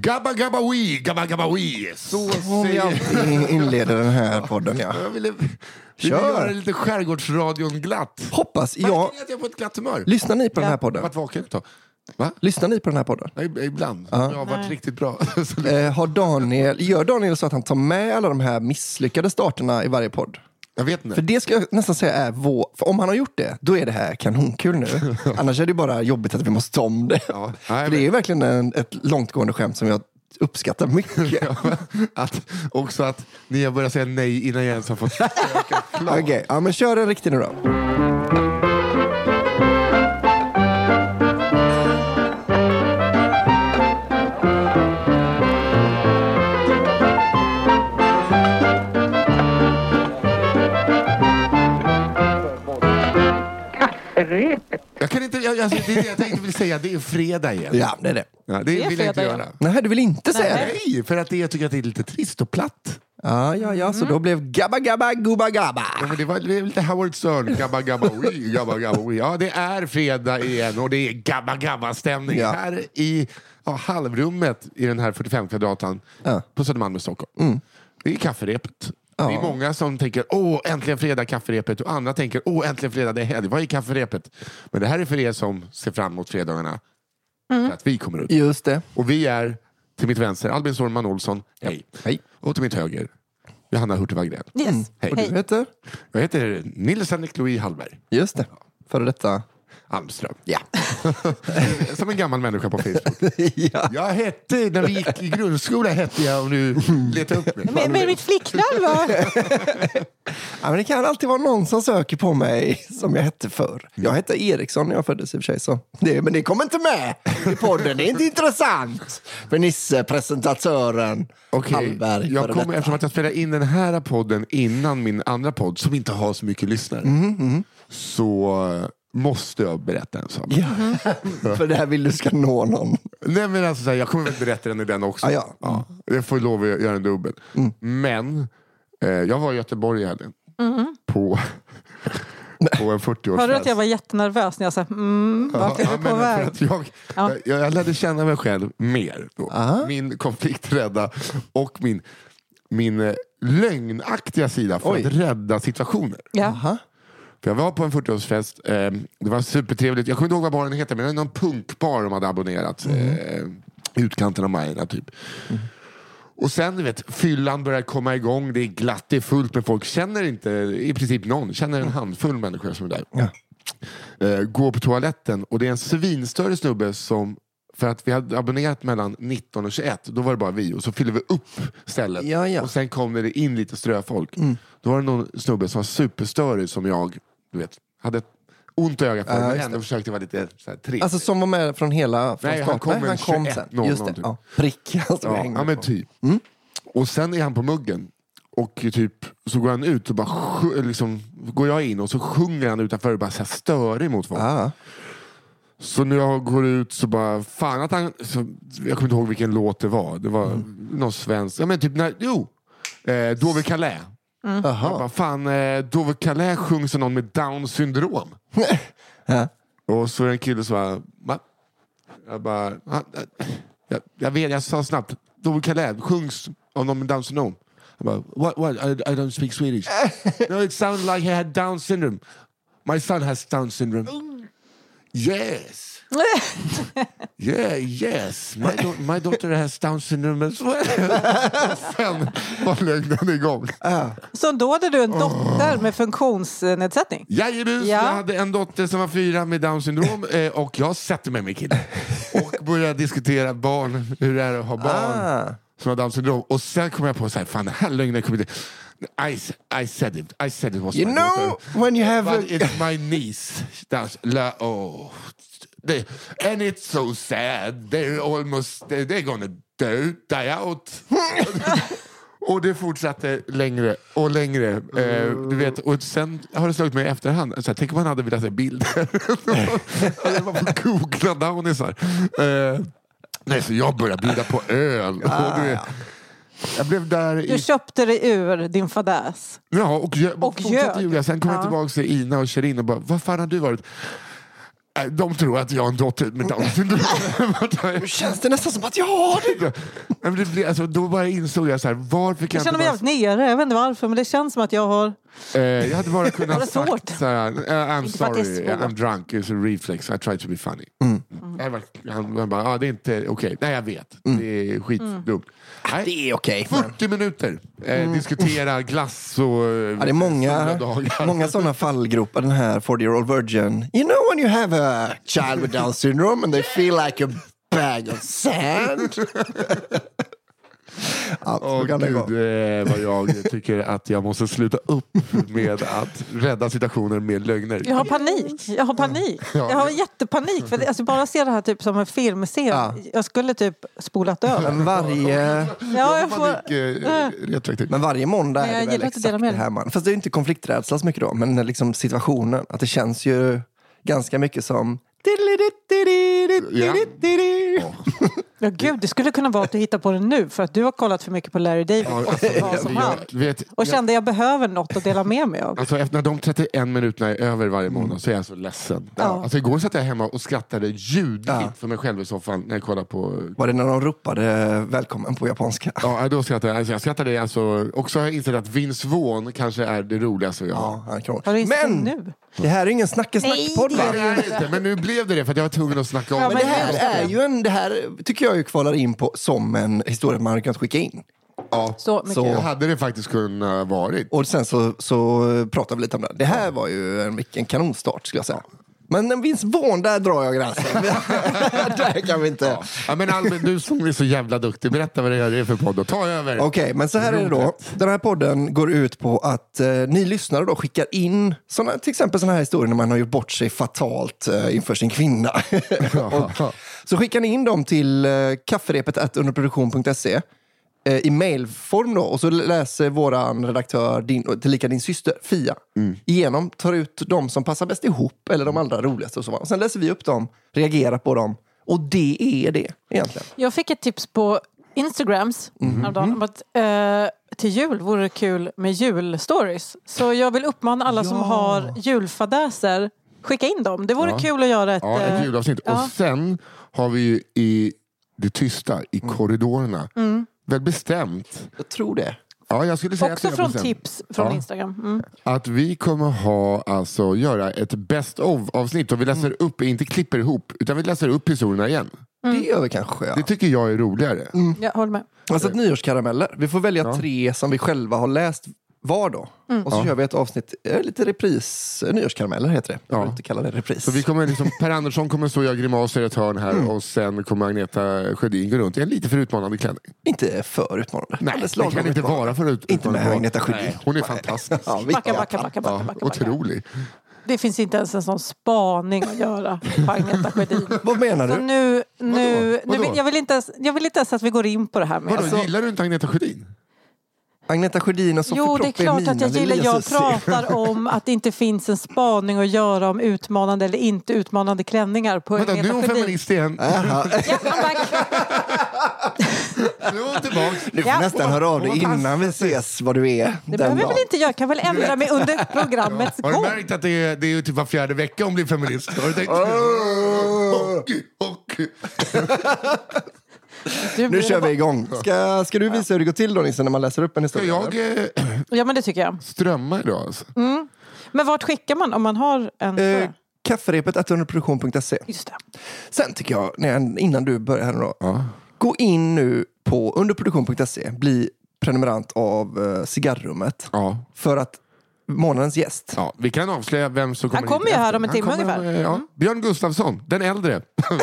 Gabba gabba wee, gabba gabba wee. Så vi säger... alltid inleder den här podden. Ja. Jag ville, ville Kör. göra lite Skärgårdsradion glatt. Hoppas. Märker Ja. ni att jag är på ett glatt humör? Lyssnar ni på den här Jag har podden? varit vaken ett tag. Va? Lyssnar ni på den här podden? Nej, ibland. Jag har varit riktigt bra. Så- Eh, har Daniel, gör Daniel så att han tar med alla de här misslyckade starterna i varje podd? Jag vet inte. För det ska jag nästan säga är vår... För om han har gjort det, då är det här kanonkul nu. Annars är det bara jobbigt att vi måste ta om det. Ja, nej, För det är verkligen en, ett långtgående skämt som jag uppskattar mycket. Att, också att ni har börjat säga nej innan jag ens har fått försöka klart. Okej, ja, men kör en riktig nu då. Jag kan inte, jag, alltså, det är det jag tänkte vill säga, det är fredag igen. Ja, det är det. Ja, det, Det är vill jag inte fredag göra. Nej, du vill inte säga det? Nej, för att det, jag tycker att det är lite trist och platt. Ja, ja, ja, så då blev gabba gabba gubba gabba. Ja, men det var det är lite Howard Stern, gabba gabba wee, gabba gabba wee. Ja, det är fredag igen och det är gabba gabba stämning Ja. här i ja, halvrummet i den här 45 kvadratan Ja. på Södermalm i Stockholm. Det är kafferepet. Ja. Det är många som tänker åh äntligen fredag kafferepet och andra tänker åh äntligen fredag det är helg. Vad är kafferepet? Men det här är för er som ser fram emot fredagarna. För att vi kommer ut. Just det. Och vi är till mitt vänster Albin Sårman Olsson, hej. Hej. Och till mitt höger Johanna Hurtig Wagrell. Yes. Hej. Och du heter? Jag heter Nils Henrik Louis Hallberg Just det. Före detta. Almström. Ja. Som en gammal människa på Facebook. ja. Jag hette, när vi gick i grundskola hette jag, om du letar upp mig. Men, men mitt flicknamn då? ja, men det kan alltid vara någon som söker på mig som jag hette förr. Jag hette Eriksson när jag föddes i och för sig. Så det, men det kommer inte med i podden. Det är inte intressant. För Nisse, presentatören Okej, Hallberg. jag kommer, eftersom att jag spelar in den här podden innan min andra podd, som inte har så mycket lyssnare, Mm, så eh, måste jag berätta en sak. Ja, för det här vill du ska nå någon. Nej, men alltså, så här, jag kommer väl berätta den i den också. Ja, Mm. ja. Jag får lov att göra en dubbel. Men eh, jag var i Göteborg i helgen. På, på en 40-årsfest. Hörde du att jag var jättenervös när jag sa mm, vart är Ja, vi på väg? jag, Ja. jag, jag lärde känna mig själv mer. Då. Aha. Min konflikträdda och min, min eh, lögnaktiga sida för Oj. att rädda situationer. Ja. Aha. För jag var på en 40-årsfest, eh, det var supertrevligt. Jag kommer inte ihåg vad baren heter, men det var någon punkbar de hade abonnerat. Eh, utkanten av Majorna typ. Och sen du vet, fyllan börjar komma igång, det är glatt, det är fullt med folk. Känner inte i princip någon, känner en handfull människor som är där. Ja. Eh, går på toaletten och det är en svinstörre snubbe som för att vi hade abonnerat mellan 19 och 21, då var det bara vi. Och så fyllde vi upp stället. Ja, ja. Och sen kom det in lite ströfolk. Då var det någon snubbe som var superstörig som jag, du vet, hade ett ont i ögat för. Ja, men ändå försökte vara lite så här, trevlig. Alltså som var med från hela från Nej, han start. kom väl han kom 21, sen. någon- Just det. någon typ. Ja. Prick. Alltså, vi Ja, hängde ja men på. typ. Och sen är han på muggen. Och typ så går han ut och bara sj- liksom, går jag in och så sjunger han utanför och bara så här störig mot folk. Ja. Så när jag går ut så bara, fan att han, så, jag kommer inte ihåg vilken låt det var. Det var någon svensk, ja men typ när, jo, eh, Dover Calais. Jag Jaha. bara, fan eh, Dover Calais sjungs av någon med down syndrom. Ja. Och så är det en kille som bara, va? Jag bara, "Ah, eh, jag, jag vet, jag sa snabbt, Dover Calais sjungs av någon med down syndrom. Jag bara, what, what, I, I don't speak Swedish. no, it sounded like he had down syndrome. My son has down syndrome. Yes. Yeah, yes. My, do- my daughter has down syndrome as well. Sen var lögnen igång. Så då hade du en dotter med funktionsnedsättning? Jajebus, Ja. jag hade en dotter som var fyra med down syndrom eh, och jag sätter mig med killen och börjar diskutera barn, hur det är att ha barn Ah. som har down syndrom. Och sen kom jag på så här, fan den här lögnen kommer inte... I, I said it, I said it was You my know daughter. when you have But a... it's my niece. That's, la, oh. They, and it's so sad. They're almost, they're, gonna do, die out. och det fortsatte längre och längre. Eh, du vet, och sen har det slagit mig i efterhand. Så här, tänk om man hade velat se bilder. jag var på googla downisar. Eh, nej, så jag började bjuda på öl. och du vet, jag blev där Du i köpte dig ur din fadäs. Ja, och, jag, Och fortsatte ljög. ljuga. Sen kom jag Ja. tillbaka till Ina och Sherin och bara, vad fan har du varit? De tror att jag har en dotter syndrom. Nu känns det nästan som att jag har det. Men det blir, alltså, då bara insåg jag så här, varför kan Jag känner jag mig inte jävligt nere, jag vet inte varför, men det känns som att jag har... eh, Jag hade bara kunnat sagt svårt? så här, eh, I'm Inte för att det är sorry, svårt. I'm drunk, it's a reflex, I try to be funny. Mm. Jag var, han, han bara, ah, det är inte okej. Nej jag vet, det är skitdumt. Nej, Det är okej. men- 40 minuter, eh, diskutera glass och eh, Ja, det är många, många sådana fallgropar. Den här 40 year old virgin. You know when you have a child with Down syndrome and they feel like a bag of sand? ja, Åh gud, eh, vad jag tycker att jag måste sluta upp med att rädda situationer med lögner. Jag har panik. Jag har panik. Jag har jättepanik. För det, alltså bara se det här typ som en filmscen. Ja. Jag skulle typ spolat över. Men varje, Ja, jag får... Panik, eh, men varje måndag Men jag är det väl gillar att exakt dela med det här man. Fast det är inte konflikträdsla så mycket då, men liksom situationen. Att det känns ju ganska mycket som... Ja, gud, det skulle kunna vara att du hittar på det nu för att du har kollat för mycket på Larry David Ja, och alltså, vad som jag, vet, Och kände jag behöver något att dela med mig av. Alltså efter när de 31 minuterna är över varje månad så är jag så ledsen. Ja. Alltså igår satt jag hemma och skrattade ljudligt Ja. för mig själv i soffan när jag kollade på... Var det när de ropade välkommen på japanska? Ja, då skrattade jag. Alltså, jag skrattade alltså... Också har jag insett att Vince Vaughn kanske är det roligaste jag har. Ja, han kan... Har du insett Men nu? Det här är ingen snackesnack-podd Nej, va? det Det är det inte, men nu blev det det för att jag var tvungen att snacka om Ja, det. Men det här är ju en, det här tycker jag ju kvalar in på som en historia man kunnat skicka in. Ja. Så. Så- hade det faktiskt kunnat varit. Och sen så, så pratar vi lite om det. Det här var ju en, vilken kanonstart skulle jag säga. Men en Vince Vaughn, där drar jag gränsen. där kan vi inte. Ja, men Albin, du som är så jävla duktig, berätta vad det är för podd och ta över. Okej, men så här är det då. Den här podden går ut på att eh, ni lyssnare då skickar in såna, till exempel sådana här historier när man har gjort bort sig fatalt eh, inför sin kvinna. och, så skickar ni in dem till eh, kafferepet underproduktion.se i mailform då och så läser våran redaktör, din, tillika din syster Fia, igenom, tar ut de som passar bäst ihop eller de allra roligaste och så. Och sen läser vi upp dem, reagerar på dem och det är det egentligen. Jag fick ett tips på Instagrams häromdagen om att eh, till jul vore det kul med julstories. Så jag vill uppmana alla som har julfadäser, skicka in dem. Det vore Ja. kul att göra ett... Ja, ett eh, julavsnitt. ja. Och sen har vi ju i det tysta, i korridorerna, väl bestämt, Jag tror det. ja, jag skulle säga Också att från bestämt tips från Ja. Instagram. Mm. att vi kommer ha, alltså, göra ett best of avsnitt och vi läser upp, inte klipper ihop, utan vi läser upp historierna igen. Det gör vi kanske. Ja. Det tycker jag är roligare. Jag håller med. Alltså ett nyårskarameller. Vi får välja tre som vi själva har läst var då. Och så Ja. kör vi ett avsnitt, eh, lite repris, eh, nyårskarameller heter det. Jag Ja. vill inte kalla det repris. Så vi kommer liksom, per Andersson kommer stå och göra grimaser i ett hörn här och sen kommer Agneta Sjödin gå runt i en lite för utmanande klänning. Inte för utmanande. Nej, Alldeles det kan inte utmanande. vara för ut, Inte med utmanande. Agneta Sjödin. Nej, Hon är fantastisk. Ja, Backa, backa, backa, backa, Ja, backa, otrolig. Det finns inte ens en sån spaning att göra på Agneta Sjödin. Vad menar Så du? nu, nu, nu Vadå? vill, jag, vill inte ens, jag vill inte ens att vi går in på det här med. Vadå, Alltså, gillar du inte Agneta Sjödin? Agneta Sjödin och Sofie jo, det är klart att jag gillar. Jag pratar om att det inte finns en spaning att göra om utmanande eller inte utmanande klänningar på Vänta, nu är Agneta hon feminist igen. Jaha. Ja, I'm back. Nu är hon tillbaka. Du får Ja. nästan höra av dig innan vi ses vad du är Det behöver jag väl inte göra. Jag kan väl ändra mig under programmets Har du gång. märkt att det är, det är typ var fjärde vecka hon blir feminist? Har du tänkt? Hockey, hockey. Du, Nu kör vi igång. Ska, ska du visa hur det går till då Nisse när man läser upp en Ska historia? jag eh, Ja, men det tycker jag. strömma idag? Alltså? Men vart skickar man om man har en... Eh, kafferepet underproduktion.se. Just det. Sen tycker jag, när jag- innan du börjar här nu då. Ja. Gå in nu på underproduktion.se, bli prenumerant av eh, Cigarrummet. Ja. För att månadens gäst, Ja, vi kan avslöja vem som kommer Han kommer hit ju här om en Han timme kommer, ungefär. Ja. Björn Gustafsson, den äldre.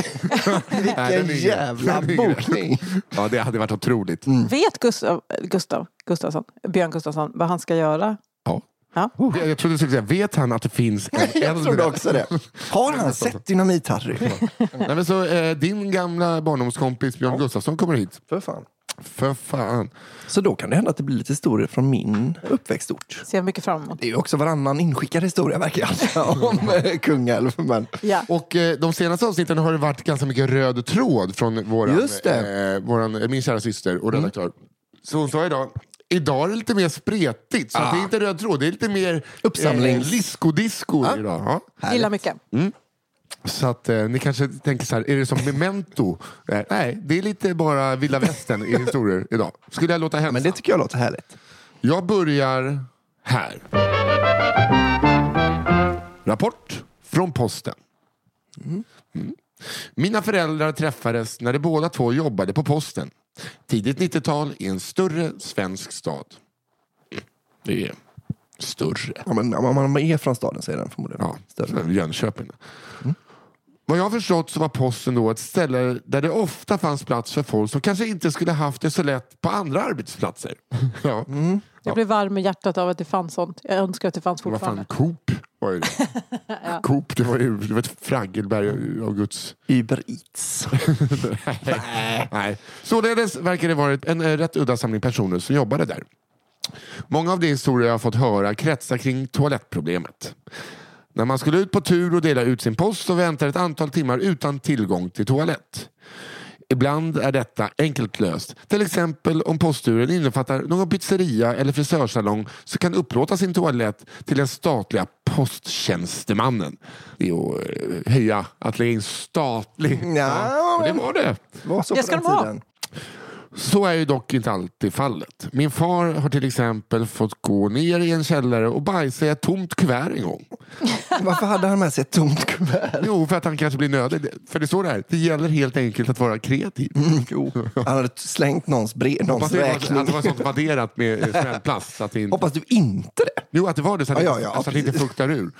vilken jävla bokning! Ja, det hade varit otroligt. Vet Gustav, Gustav Gustafsson, Björn Gustafsson vad han ska göra? Ja. Ja. Jag, jag trodde du skulle säga, vet han att det finns en äldre? Jag trodde också det. Har han sett Dynamit-Harry? Nej, men så, eh, din gamla barndomskompis Björn Gustafsson kommer hit. För fan. För fan. Så då kan det hända att det blir lite historier från min uppväxtort. Ser jag mycket fram emot. Det är ju också varannan inskickad historia verkar jag om eh, Kungälv. Men Ja. Och eh, de senaste avsnitten har det varit ganska mycket röd tråd från våran, Just det. Eh, våran, min kära syster och redaktör. Så hon sa idag, idag är det lite mer spretigt. Så att det är inte röd tråd, det är lite mer Uppsamlings- eh, disco-disco idag. Ja. Gillar mycket. Så att eh, ni kanske tänker så här, är det som memento? Eh, nej, det är lite bara vilda västern i historier idag. Skulle jag låta hälsa? Men det tycker jag låter härligt. Jag börjar här. Rapport från posten. Mm. Mina föräldrar träffades när de båda två jobbade på posten. Tidigt 90-tal i en större svensk stad. Mm. Det är större. Ja, men om man är från staden så är den förmodligen Ja, större. Jönköping. Vad jag har förstått så var posten då ett ställe där det ofta fanns plats för folk som kanske inte skulle haft det så lätt på andra arbetsplatser. Ja. Jag blev varm i hjärtat av att det fanns sånt. Jag önskar att det fanns Vad fortfarande. fan, Coop var ju det. Coop, det var ju det var ett fraggelberg av Guds... Uber Eats. Nej. Således verkar det vara en eh, rätt udda samling personer som jobbade där. Många av de historier jag har fått höra kretsar kring toalettproblemet. När man skulle ut på tur och dela ut sin post så väntar ett antal timmar utan tillgång till toalett. Ibland är detta enkelt löst. Till exempel om postturen innefattar någon pizzeria eller frisörsalong som kan upplåta sin toalett till den statliga posttjänstemannen. Det är att eh, höja att lägga in statlig. Ja, och det var det. Det var så på ska den de ha. Så är ju dock inte alltid fallet. Min far har till exempel fått gå ner i en källare och bajsa i ett tomt kuvert en gång. Varför hade han med sig ett tomt kuvert? Jo, för att han kanske blir nödig. För det står där, det gäller helt enkelt att vara kreativ. Mm, jo. Han hade slängt någons, brev, någons räkning. att det var sånt vadderat med smällplast. Hoppas du inte det. jo, att det var det så att, Ja, ja, ja, så att det inte fuktar ur.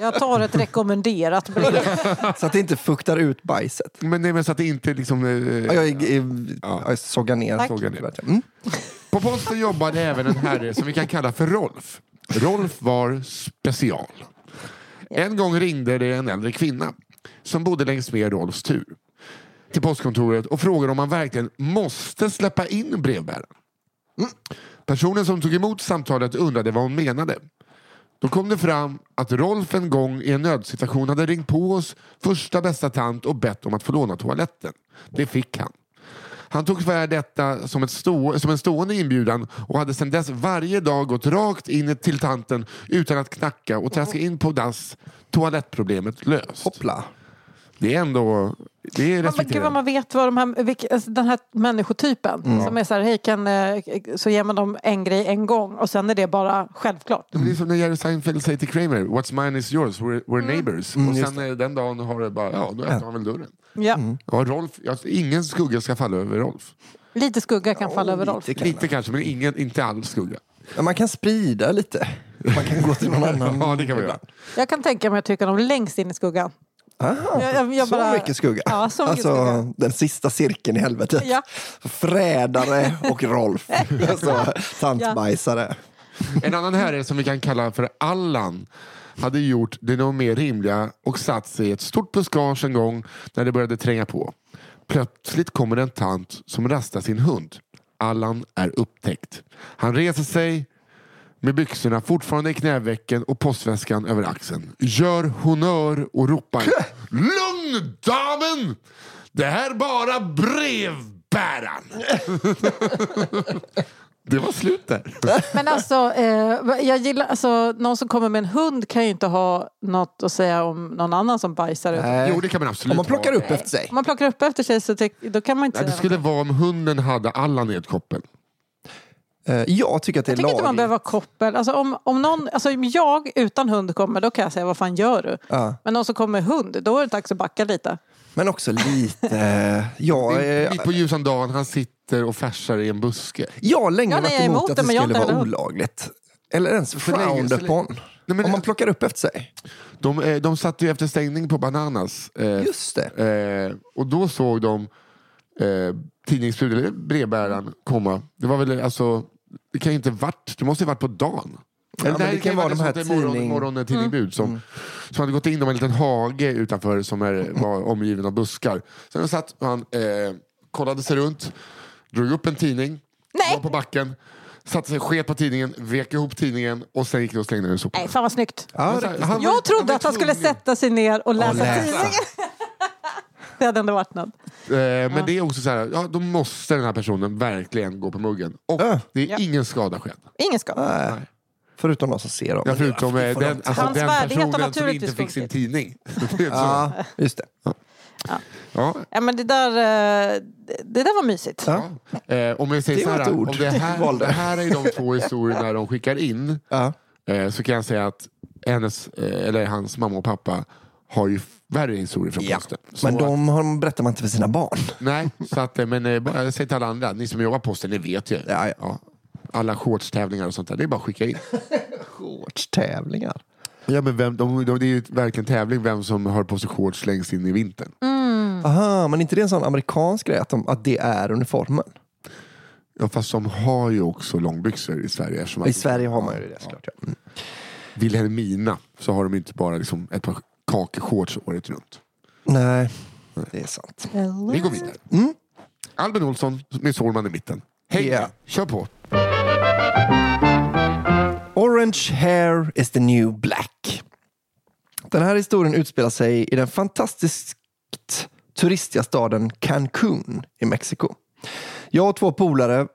Jag tar ett rekommenderat brev. Så att det inte fuktar ut bajset. Men, nej, men så att det inte liksom... eh, Ja, jag, jag, jag sågar ner. Sågar ner. kuvertet. Mm. På posten jobbade även en herre som vi kan kalla för Rolf. Rolf var special. En gång ringde det en äldre kvinna som bodde längs med Rolfs tur till postkontoret och frågade om man verkligen måste släppa in brevbäraren. Personen som tog emot samtalet undrade vad hon menade. Då kom det fram att Rolf en gång i en nödsituation hade ringt på oss första bästa tant och bett om att få låna toaletten. Det fick han. Han tog för detta som, stå, som en stående inbjudan och hade sedan dess varje dag gått rakt in till tanten utan att knacka och traska in på dass. Toalettproblemet löst. Hoppla. Det är ändå... Det är Men gud vad man vet vad de här, alltså den här människotypen som är så här, hej kan, eh, så ger man dem en grej en gång och sen är det bara självklart. Det är som när Jerry Seinfeld säger till Kramer, What's mine is yours, we're, we're Mm. neighbors. Mm, och sen eh, den dagen har det bara, ja då öppnar man väl dörren. Ja. Ja, Rolf, ja, ingen skugga ska falla över Rolf. Lite skugga kan falla över Rolf. Lite Lite kanske, men ingen, inte all skugga. Man kan sprida lite. Man kan gå till någon annan. Ja, det kan man göra. Jag kan tänka mig att trycka dem längst in i skuggan. Aha, Jag- jag- jag så bara- mycket skugga. Ja, så mycket alltså skugga. den sista cirkeln i helvetet. Ja. Frädare och Rolf. alltså, tantbajsare. En annan herre som vi kan kalla för Allan hade gjort det nog mer rimliga och satt sig i ett stort buskage en gång när det började tränga på. Plötsligt kommer en tant som rastar sin hund. Allan är upptäckt. Han reser sig med byxorna fortfarande i knävecken och postväskan över axeln. Gör honör och ropar Lugn damen! Det här är bara brevbäraren. det var slut där. Men alltså, eh, jag gillar, alltså, någon som kommer med en hund kan ju inte ha något att säga om någon annan som bajsar. ut. Nej. Jo, det kan man absolut Om man plockar ha. upp efter sig. Om man plockar upp efter sig så tyck, då kan man inte Nej, det säga skulle vara om hunden hade Allan i ett koppel. Eh, Jag tycker att det är Jag tycker inte man lagligt. behöver ha koppel. Alltså om, om någon, alltså om jag utan hund kommer, då kan jag säga vad fan gör du? Ja. Men någon som kommer med hund, då är det dags att backa lite. Men också lite... Jag, är Mitt på ljusan dagen, han sitter och färsar i en buske. jag har länge Ja, nej, varit är emot emot att det, men jag skulle inte vara heller olagligt. Eller ens länge- frowned så länge- upon. Nej, men- Om man plockar upp efter sig. De, eh, de satt ju efter stängning på Bananas. Eh, Just det. eh, och då såg de eh, tidningsbud, eller brevbäraren, komma. Det var väl alltså, det kan ju inte varit, det måste ju varit på dagen. Ja, men det kan vara de här sånt där morgon, tidning- morgontidningbud som, som hade gått in om en liten hage utanför som är, var omgiven av buskar. Sen satt han, eh, kollade sig runt, drog upp en tidning, Nej. var på backen, satte sig, sket på tidningen, vek ihop tidningen och sen gick det och slängde den i soporna. Nej, fan vad snyggt. Ja, han Jag trodde var att han skulle sätta sig ner och läsa läsa. tidningen. det hade ändå varit något. Eh, men det är också så här, ja, då måste den här personen verkligen gå på muggen. Och Ja. det är Ja. ingen skada skedd. Ingen skada. Nej. Förutom de som ser dem. Ja, förutom eh, den, de- alltså, Hans den värdighet har personen som naturligtvis inte fick sin sjunkit. tidning. Det är så. Ja, just det. Ja. Ja, men det, där, eh, det där var mysigt. Ja. Eh, om jag säger Det så var här, ord om det här, valde. det här är de två historierna de skickar in Ja. eh, så kan jag säga att hennes, eh, eller hans mamma och pappa har ju värre historier från Ja. posten. Så Men de har, berättar man inte för sina barn. nej, så att, eh, men eh, bara säg till alla andra, ni som jobbar på posten, ni vet ju. Ja, ja. Alla shortstävlingar och sånt där, det är bara att skicka in. Shortstävlingar. Ja, men vem, de, de, det är ju verkligen tävling vem som har på sig shorts längst in i vintern. Aha, men inte det en sån amerikansk grej att, de, att det är uniformen? Ja, fast de har ju också långbyxor i Sverige. I att- Sverige har man ju det såklart. Ja. Mm. Wilhelmina så har de inte bara liksom ett par kakeshorts året runt. Nej, det är sant. Vi går vidare. Albin Olsson med Sårman i mitten. Hej, Ja. kör på. Orange hair is the new black. Den här historien utspelar sig i den fantastiskt turistiga staden Cancún i Mexiko. Jag och två polare,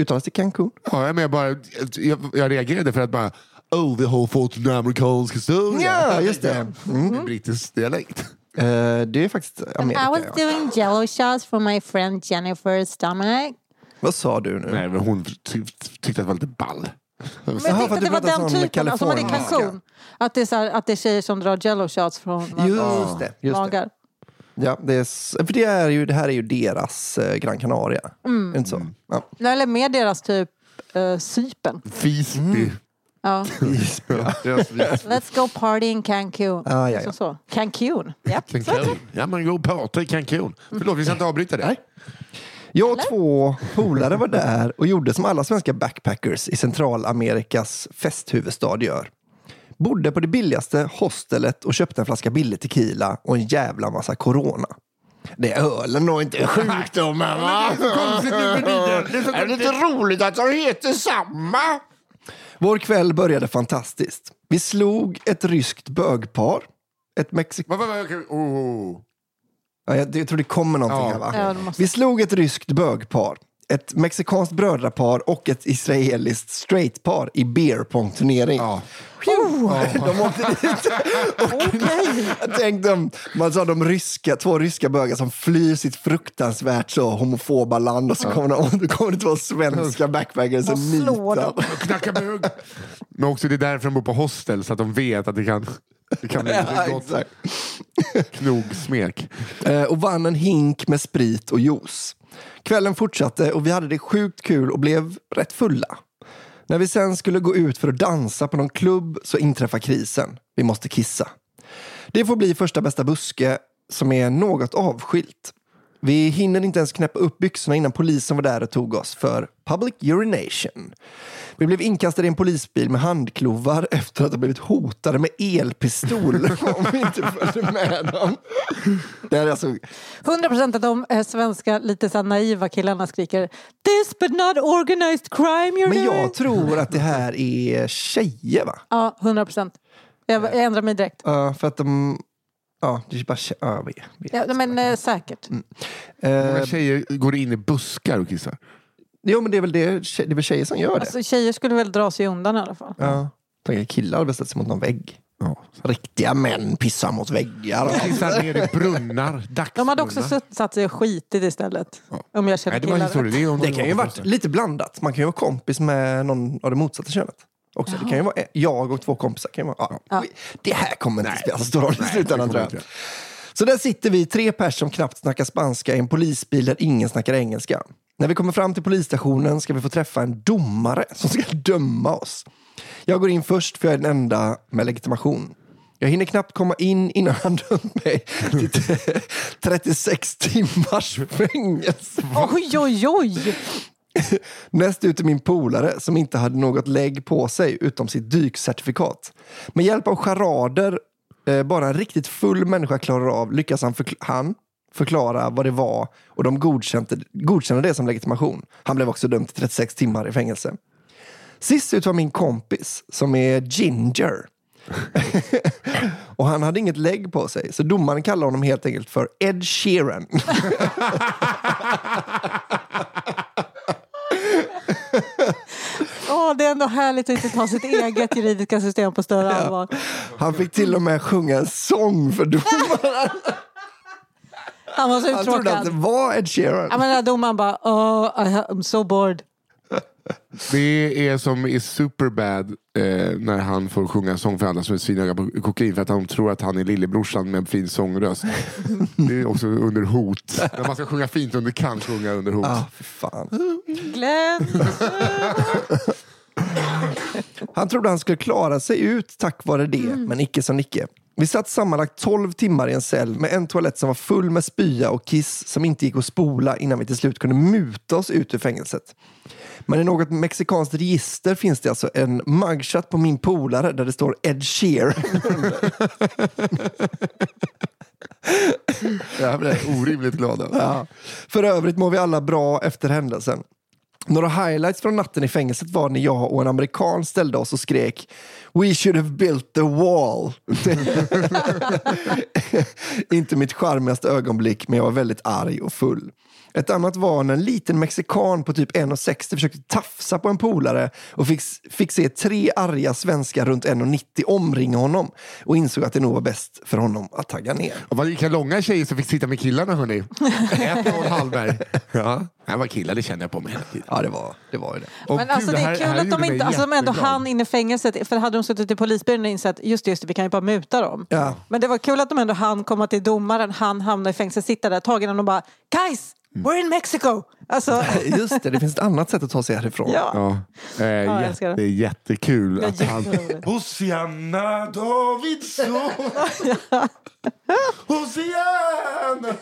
uttalas det Cancún? Ja, men jag, bara, jag, jag reagerade för att bara Oh, vi har fått en amerikansk historia. Ja, just det. Mm. En brittisk dialekt. Eh, det är faktiskt Amerika. I was Ja. doing jello shots for my friend Jennifer's stomach. Vad sa du nu? Nej, men hon ty tyckte att det var lite ball. Men jag tänkte att det var den typen, alltså man är. Cancún. Att det, är så här, att det är tjejer som drar jello shots från Just det. Just det. magar. Ja, det, är, för det, är ju, det här är ju deras eh, Gran Canaria. Mm. Inte så? Ja. Eller med deras typ uh, Cypern. Visby. Ja. Ja. Let's go party in Cancun. Ah, ja, Så, ja. så. Cancun. Japp. Cancun. Ja, men gå och prata i Cancun. Förlåt, vi ska inte avbryta det. Nej. Jag och två polare var där och gjorde som alla svenska backpackers i Centralamerikas festhuvudstad gör. Bodde på det billigaste hostelet och köpte en flaska billig tequila och en jävla massa corona. Det är ölen och inte sjukdomen va? Är det inte roligt att de heter samma? Vår kväll började fantastiskt. Vi slog ett ryskt bögpar. Ett mexik... Va, va, va, okej. oh. Ja, jag, jag tror det kommer någonting Ja. här va? Ja, det måste- Vi slog ett ryskt bögpar, ett mexikanskt brödrapar och ett israeliskt straightpar i beerpong-turnering. Ja. De åkte dit. Och Tänk dem, man sa de ryska, två ryska bögar som flyr sitt fruktansvärt så homofoba land och så kommer, de, då kommer det två svenska backpackers och nitar. dem. Knacka bög. Men också det är därför de bor på hostel, så att de vet att det kan, det kan bli Ja, gott knogsmek. Eh, och vann en hink med sprit och juice. Kvällen fortsatte och vi hade det sjukt kul och blev rätt fulla. När vi sen skulle gå ut för att dansa på någon klubb så inträffar krisen. Vi måste kissa. Det får bli första bästa buske som är något avskilt. Vi hinner inte ens knäppa upp byxorna innan polisen var där och tog oss för public urination. Vi blev inkastade i en polisbil med handklovar efter att ha blivit hotade med elpistol om vi inte följde med dem. Det är alltså, 100 procent av de eh, svenska lite så naiva killarna skriker This but not organized crime you're men jag tror att det här är tjejer va? Ja, 100 procent. Jag, jag ändrar mig direkt. Ja, för att de... Ja, det är bara ja, vet, vet. Ja, men eh, säkert. Många Eh, tjejer går in i buskar och kissar. jo, men det är väl det, det är väl tjejer som gör det. Alltså, tjejer skulle väl dra sig undan i alla fall. Ja. Tänk killar hade ställt sig mot någon vägg. Ja. Riktiga män pissar mot väggar. Kissar ner i brunnar, dagsbrunnar. De hade också satt sig och skitit istället. Om jag känner Nej, det var killar historia. rätt. Det, är om Det de kan ju på varit lite blandat. Man kan ju vara kompis med någon av det motsatta könet. Också. Det kan ju vara jag och två kompisar. Kan ju vara, ja. Det här kommer inte spela så stor roll i slutändan tror jag. Så där sitter vi, tre pers som knappt snackar spanska i en polisbil där ingen snackar engelska. När vi kommer fram till polisstationen ska vi få träffa en domare som ska döma oss. Jag går in först för jag är den enda med legitimation. Jag hinner knappt komma in innan han dömt mig till 36 timmars fängelse. Oj, oj, oj! Näst ut är min polare som inte hade något lägg på sig utom sitt dykcertifikat. Med hjälp av charader eh, bara en riktigt full människa klarar av lyckas han, förkl- han förklara vad det var och de godkände, godkände det som legitimation. Han blev också dömd till 36 timmar i fängelse. Sist ut var min kompis som är Ginger. och han hade inget lägg på sig så domaren kallade honom helt enkelt för Ed Sheeran. Åh, det är ändå härligt att inte ta sitt eget juridiska system på större allvar. Han fick till och med sjunga en sång för domaren. Han var så Han trodde att det uttråkad. var Ed Sheeran. Ja, men domaren bara, oh, I'm so bored. Det är som i Superbad eh, när han får sjunga en sång för alla som är svinöga på kokain för att de tror att han är lillebrorsan med en fin sångröst. Det är också under hot. När man ska sjunga fint under kan sjunga under hot. Ah, fan. Glenn. Han trodde han skulle klara sig ut tack vare det, men icke som Nicke. Vi satt sammanlagt 12 timmar i en cell med en toalett som var full med spya och kiss som inte gick att spola innan vi till slut kunde muta oss ut ur fängelset. Men i något mexikanskt register finns det alltså en mugshot på min polare där det står Ed Sheeran. Jag blev orimligt glad. av. Ja. För övrigt mår vi alla bra efter händelsen. Några highlights från natten i fängelset var när jag och en amerikan ställde oss och skrek We should have built the wall. Inte mitt charmigaste ögonblick, men jag var väldigt arg och full. Ett annat var när en liten mexikan på typ 1,60 försökte tafsa på en polare och fick, fick se tre arga svenskar runt 1,90 omringa honom och insåg att det nog var bäst för honom att tagga ner. Och vad vilka långa tjejer som fick sitta med killarna hörni. Ett och en Hallberg. Ja. Det var killar, det kände jag på mig hela tiden. Ja, det var det. Var ju det. Och Men gud, alltså det är kul här att de inte, alltså de ändå hann in i fängelset. För hade de suttit i polisbilen och insett just det, just det, vi kan ju bara muta dem. Ja. Men det var kul att de ändå hann komma till domaren, han hamnade i fängelse, sitta där, tagen och de bara Guys, we're in Mexico! Alltså, Just det, det finns ett annat sätt att ta sig härifrån. ja. Ja, eh, älskar jätte, det. jättekul. Att han... Hosianna Davidsson! Hosianna!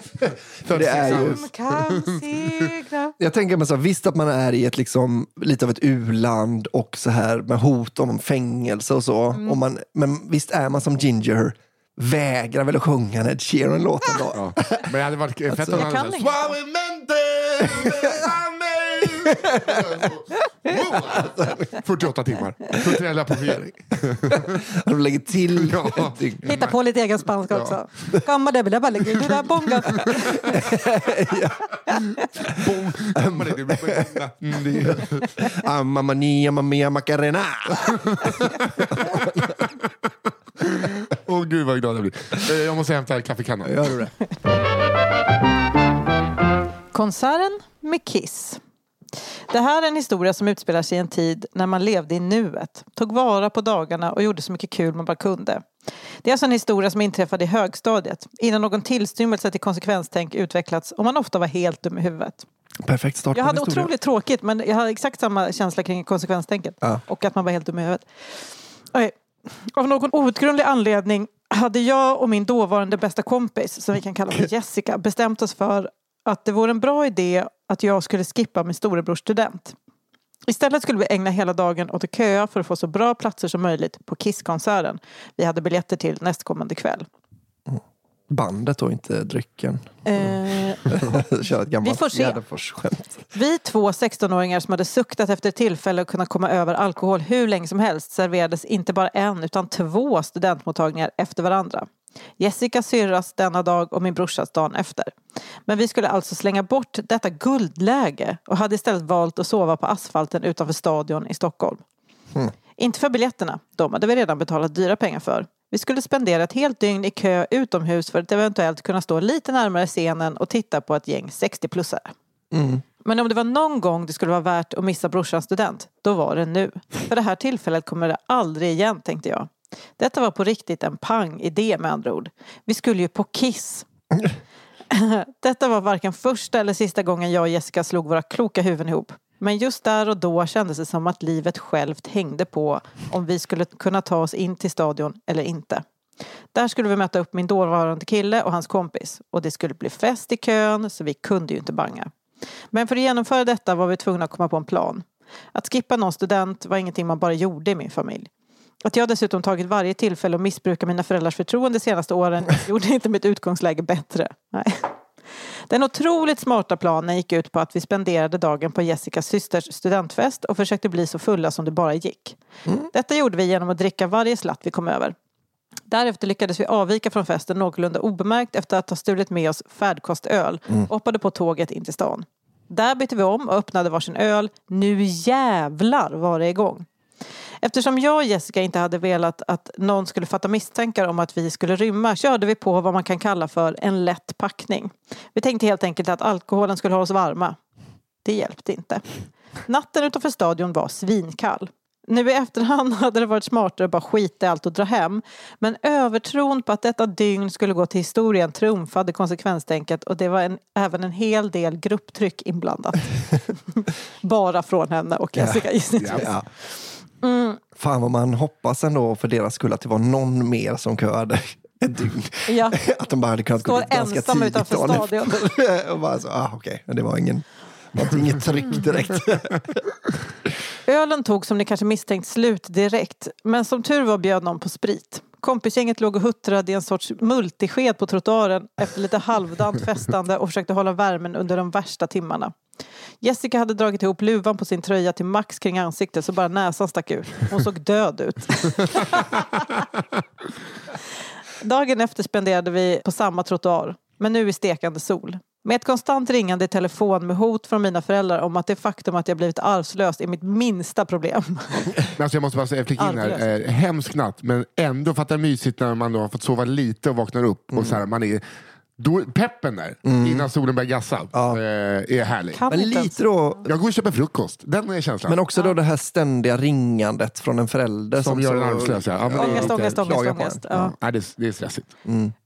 Det är ju... Som kan segla. Jag tänker mig så här, visst att man är i ett liksom, lite av ett u-land och så här med hot om fängelse och så. Mm. Och man, men visst är man som Ginger, vägrar väl att sjunga Ned Sheeran-låten då? Ja. Men det hade varit fett om han kan hade sagt Suavemente, besame. 48 timmar. Kulturell appropriering. De lägger till Ja. Hitta på lite egen spanska också. Gamma det bla bla bla bla bonga. Mamma mia, mamma mia, macarena. Vad glad jag blir. Eh, Jag måste hämta kaffekannan. Gör du det? Konserten med Kiss. Det här är en historia som utspelar sig i en tid när man levde i nuet, tog vara på dagarna och gjorde så mycket kul man bara kunde. Det är alltså en historia som inträffade i högstadiet, innan någon tillstymmelse till konsekvenstänk utvecklats och man ofta var helt dum i huvudet. Perfekt start Jag hade historia. otroligt tråkigt men jag hade exakt samma känsla kring konsekvenstänket Ja. och att man var helt dum i huvudet. Okej. Av någon outgrundlig anledning hade jag och min dåvarande bästa kompis, som vi kan kalla för Jessica, bestämt oss för att det vore en bra idé att jag skulle skippa min storebrors student. Istället skulle vi ägna hela dagen åt att köa för att få så bra platser som möjligt på Kiss-konserten vi hade biljetter till nästkommande kväll. Bandet och inte drycken. Kör ett Vi får se. Vi två 16-åringar som hade suktat efter tillfälle att kunna komma över alkohol hur länge som helst serverades inte bara en utan två studentmottagningar efter varandra. Jessica syrras denna dag och min brorsas dagen efter. Men vi skulle alltså slänga bort detta guldläge och hade istället valt att sova på asfalten utanför stadion i Stockholm. Inte för biljetterna, de hade vi redan betalat dyra pengar för. Vi skulle spendera ett helt dygn i kö utomhus för att eventuellt kunna stå lite närmare scenen och titta på ett gäng 60-plussare. Men om det var någon gång det skulle vara värt att missa brorsans student, då var det nu. För det här tillfället kommer det aldrig igen, tänkte jag. Detta var på riktigt en pang-idé med andra ord. Vi skulle ju på Kiss. Detta var varken första eller sista gången jag och Jessica slog våra kloka huvuden ihop. Men just där och då kändes det som att livet självt hängde på om vi skulle kunna ta oss in till stadion eller inte. Där skulle vi möta upp min dåvarande kille och hans kompis. Och det skulle bli fest i kön, så vi kunde ju inte banga. Men för att genomföra detta var vi tvungna att komma på en plan. Att skippa någon student var ingenting man bara gjorde i min familj. Att jag dessutom tagit varje tillfälle att missbruka mina föräldrars förtroende de senaste åren gjorde inte mitt utgångsläge bättre. Nej. Den otroligt smarta planen gick ut på att vi spenderade dagen på Jessicas systers studentfest och försökte bli så fulla som det bara gick. Detta gjorde vi genom att dricka varje slatt vi kom över. Därefter lyckades vi avvika från festen någorlunda obemärkt efter att ha stulit med oss färdkostöl och hoppade på tåget in till stan. Där bytte vi om och öppnade varsin öl. Nu jävlar var det igång. Eftersom jag och Jessica inte hade velat att någon skulle fatta misstankar om att vi skulle rymma körde vi på vad man kan kalla för en lätt packning. Vi tänkte helt enkelt att alkoholen skulle hålla oss varma. Det hjälpte inte. Natten utanför stadion var svinkall. Nu i efterhand hade det varit smartare att bara skita i allt och dra hem. Men övertron på att detta dygn skulle gå till historien trumfade konsekvenstänket och det var en, även en hel del grupptryck inblandat. bara från henne och Jessica gissningsvis. Ja. Fan vad man hoppas ändå för deras skull att det var någon mer som köade ett dygn. Ja. Att de bara hade kunnat gå Står dit ganska ensam tidigt utanför stadion. efter. och bara så, ah, okej, det var ingen, var inget tryck direkt. Ölen tog som ni kanske misstänkt slut direkt. Men som tur var bjöd någon på sprit. Kompisgänget låg och huttrade i en sorts multisked på trottoaren efter lite halvdant festande och försökte hålla värmen under de värsta timmarna. Jessica hade dragit ihop luvan på sin tröja till max kring ansiktet så bara näsan stack ut. Hon såg död ut. Dagen efter spenderade vi på samma trottoar, men nu i stekande sol. Med ett konstant ringande i telefon med hot från mina föräldrar om att det faktum att jag blivit arvslös är mitt minsta problem. Men alltså jag måste bara säga, flika in här, eh, hemsk natt men ändå fattar mysigt när man då har fått sova lite och vaknar upp och så här, man är då, peppen där innan solen börjar gassa eh, är härlig. Kan Men inte ens- lite då, Jag går och köper frukost, den är känslan. men också då det här ständiga ringandet från en förälder. Som gör en arbetslös. Ja. Ja, men det är Ångest, lite- ångest, ångest, klagar på ångest. en. Ja. Nej, det, är- det är stressigt.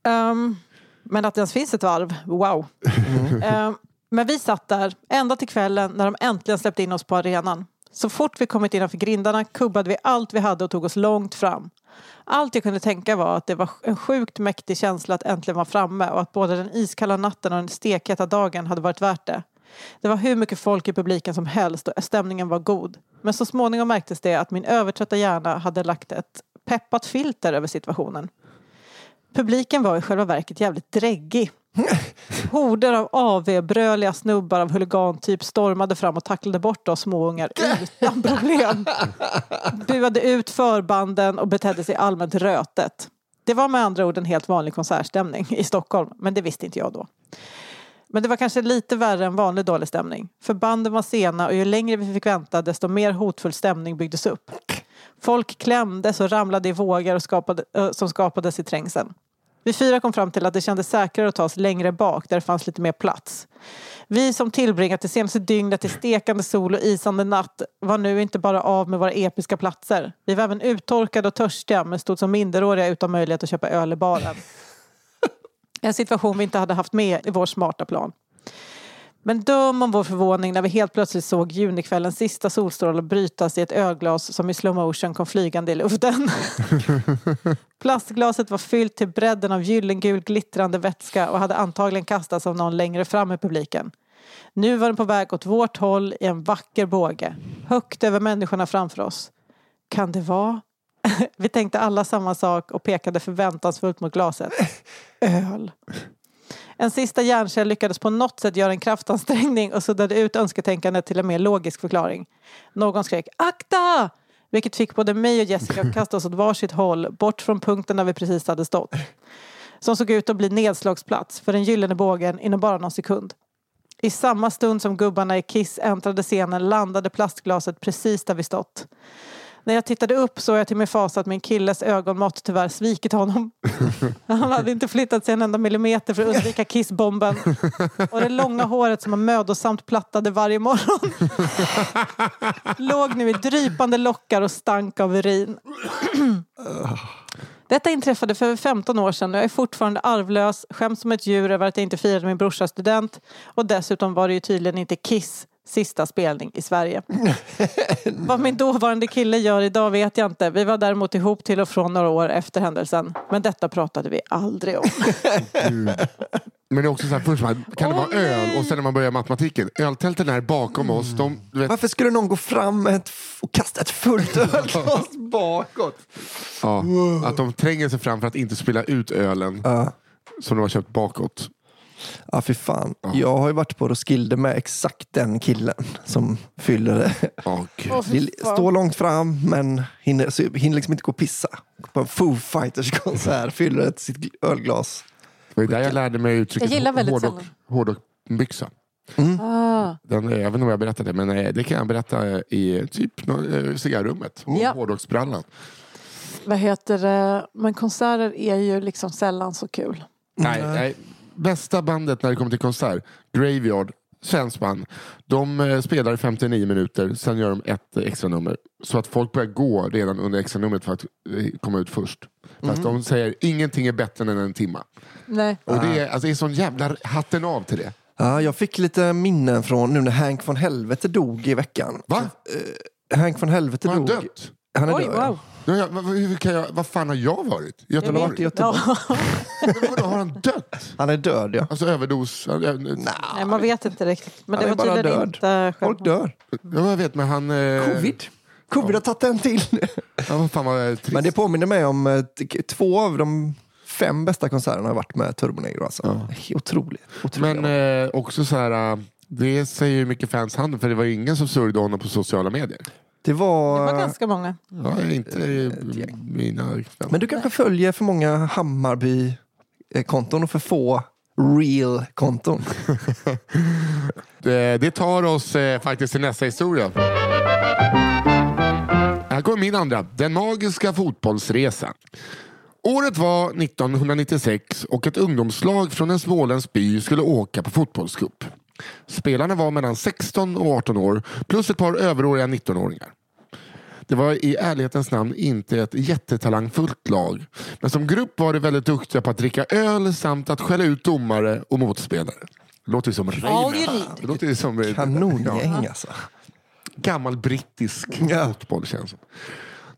Ehm, men att det ens finns ett varv, wow. Ehm, men vi satt där ända till kvällen när de äntligen släppte in oss på arenan. Så fort vi kommit innanför grindarna kubbade vi allt vi hade och tog oss långt fram. Allt jag kunde tänka var att det var en sjukt mäktig känsla att äntligen vara framme och att både den iskalla natten och den stekheta dagen hade varit värt det. Det var hur mycket folk i publiken som helst och stämningen var god. Men så småningom märktes det att min övertrötta hjärna hade lagt ett peppat filter över situationen. Publiken var i själva verket jävligt dräggig. Horder av AV-bröliga snubbar av huligantyp stormade fram och tacklade bort oss småungar utan problem. Buade ut förbanden och betedde sig allmänt rötet. Det var med andra ord en helt vanlig konsertstämning i Stockholm, men det visste inte jag då. Men det var kanske lite värre än vanlig dålig stämning. För banden var sena och ju längre vi fick vänta desto mer hotfull stämning byggdes upp. Folk klämdes och ramlade i vågor och skapade, eh, som skapades i trängseln. Vi fyra kom fram till att det kändes säkrare att ta oss längre bak där det fanns lite mer plats. Vi som tillbringat det senaste dygnet i stekande sol och isande natt var nu inte bara av med våra episka platser. Vi var även uttorkade och törstiga men stod som minderåriga utan möjlighet att köpa öl i baren. En situation vi inte hade haft med i vår smarta plan. Men döm om vår förvåning när vi helt plötsligt såg junikvällens sista solstråle brytas i ett öglas som i slow motion kom flygande i luften. Plastglaset var fyllt till bredden av gyllengul glittrande vätska och hade antagligen kastats av någon längre fram i publiken. Nu var den på väg åt vårt håll i en vacker båge, högt över människorna framför oss. Kan det vara? Vi tänkte alla samma sak och pekade förväntansfullt mot glaset. Öl. En sista hjärncell lyckades på något sätt göra en kraftansträngning och suddade ut önsketänkandet till en mer logisk förklaring. Någon skrek akta! Vilket fick både mig och Jessica att kasta oss åt varsitt håll, bort från punkten där vi precis hade stått. Som såg ut att bli nedslagsplats för den gyllene bågen inom bara någon sekund. I samma stund som gubbarna i Kiss äntrade scenen landade plastglaset precis där vi stått. När jag tittade upp såg jag till min fasa att min killes ögonmått tyvärr svikit honom. Han hade inte flyttat sig en enda millimeter för att undvika kissbomben. Och det långa håret som han mödosamt plattade varje morgon låg nu i drypande lockar och stank av urin. Detta inträffade för över 15 år sedan och jag är fortfarande arvlös, skäms som ett djur över att jag inte firade min brorsas student och dessutom var det ju tydligen inte Kiss sista spelning i Sverige. Vad min dåvarande kille gör idag vet jag inte. Vi var däremot ihop till och från några år efter händelsen. Men detta pratade vi aldrig om. Men det är också så här, först man, kan det vara öl och sen när man börjar matematiken. Öltälten är bakom oss. De, du vet, Varför skulle någon gå fram ett, och kasta ett fullt ölglas bakåt? ja, att de tränger sig fram för att inte spilla ut ölen Ja. som de har köpt bakåt. Ja, fy fan. Jag har ju varit på Roskilde med exakt den killen som fyller det. Fy Vill stå långt fram men hinner, så hinner liksom inte gå och pissa. På en Foo Fighters konsert fyller ett sitt ölglas. Det var där jag lärde mig uttrycket hårdrockbyxa. Ah. Den, jag vet inte om jag berättade det, men eh, det kan jag berätta eh, i typ eh, cigarrummet. Ja. Hårdrocksbrallan. Vad heter det? Men konserter är ju liksom sällan så kul. Nej, nej. Bästa bandet när det kommer till konsert, Graveyard, svenskt band. De eh, spelar i 59 minuter, sen gör de ett eh, extra nummer. Så att folk börjar gå redan under extra numret för att eh, komma ut först. Fast de säger ingenting är bättre än en timma. Nej. Och det är, alltså, det är sån jävla hatten av till det. Ja, jag fick lite minnen från nu när Hank von Helvete dog i veckan. Va? Hank von Helvete Har han dog. dött? Han är Oj, död. wow. Ja, ja, vad, hur kan jag, vad fan har jag varit? I Jag Göteborg? vet. i Göteborg. Ja. Vadå, har han dött? Han är död, ja. Alltså överdos? Ja, ja, Nej, man vet inte riktigt. Men Han det är var bara tydligen död. inte Folk självmord. dör. jag vet, men han... eh, Covid. Covid har tagit en till. Ja, vad fan var trist. Men det påminner mig om eh, två av de fem bästa konserterna har jag varit med Turbonegro. Alltså. Otroligt. otroligt. Men eh, också så här, eh, det säger ju mycket fans handen för det var ju ingen som sörjde honom på sociala medier. Det var... Det var ganska många. Ja, inte mina. Men du kanske följer för många Hammarby-konton och för få real-konton. det, det tar oss eh, faktiskt till nästa historia. Här kommer min andra. Den magiska fotbollsresan. Året var 1996 och ett ungdomslag från en småländsk by skulle åka på fotbollscup. Spelarna var mellan 16 och 18 år plus ett par överåriga 19-åringar. Det var i ärlighetens namn inte ett jättetalangfullt lag. Men som grupp var de väldigt duktiga på att dricka öl samt att skälla ut domare och motspelare. Det låter ju som som ja, Kanongäng alltså. gammal brittisk Ja. fotboll känns det.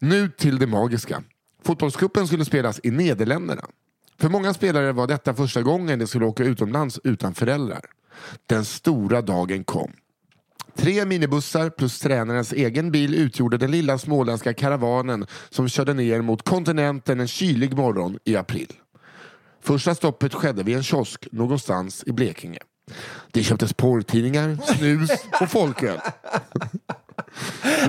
Nu till det magiska. Fotbollscupen skulle spelas i Nederländerna. För många spelare var detta första gången de skulle åka utomlands utan föräldrar. Den stora dagen kom. Tre minibussar plus tränarens egen bil utgjorde den lilla småländska karavanen som körde ner mot kontinenten en kylig morgon i april. Första stoppet skedde vid en kiosk någonstans i Blekinge. Det köptes porrtidningar, snus och folköl.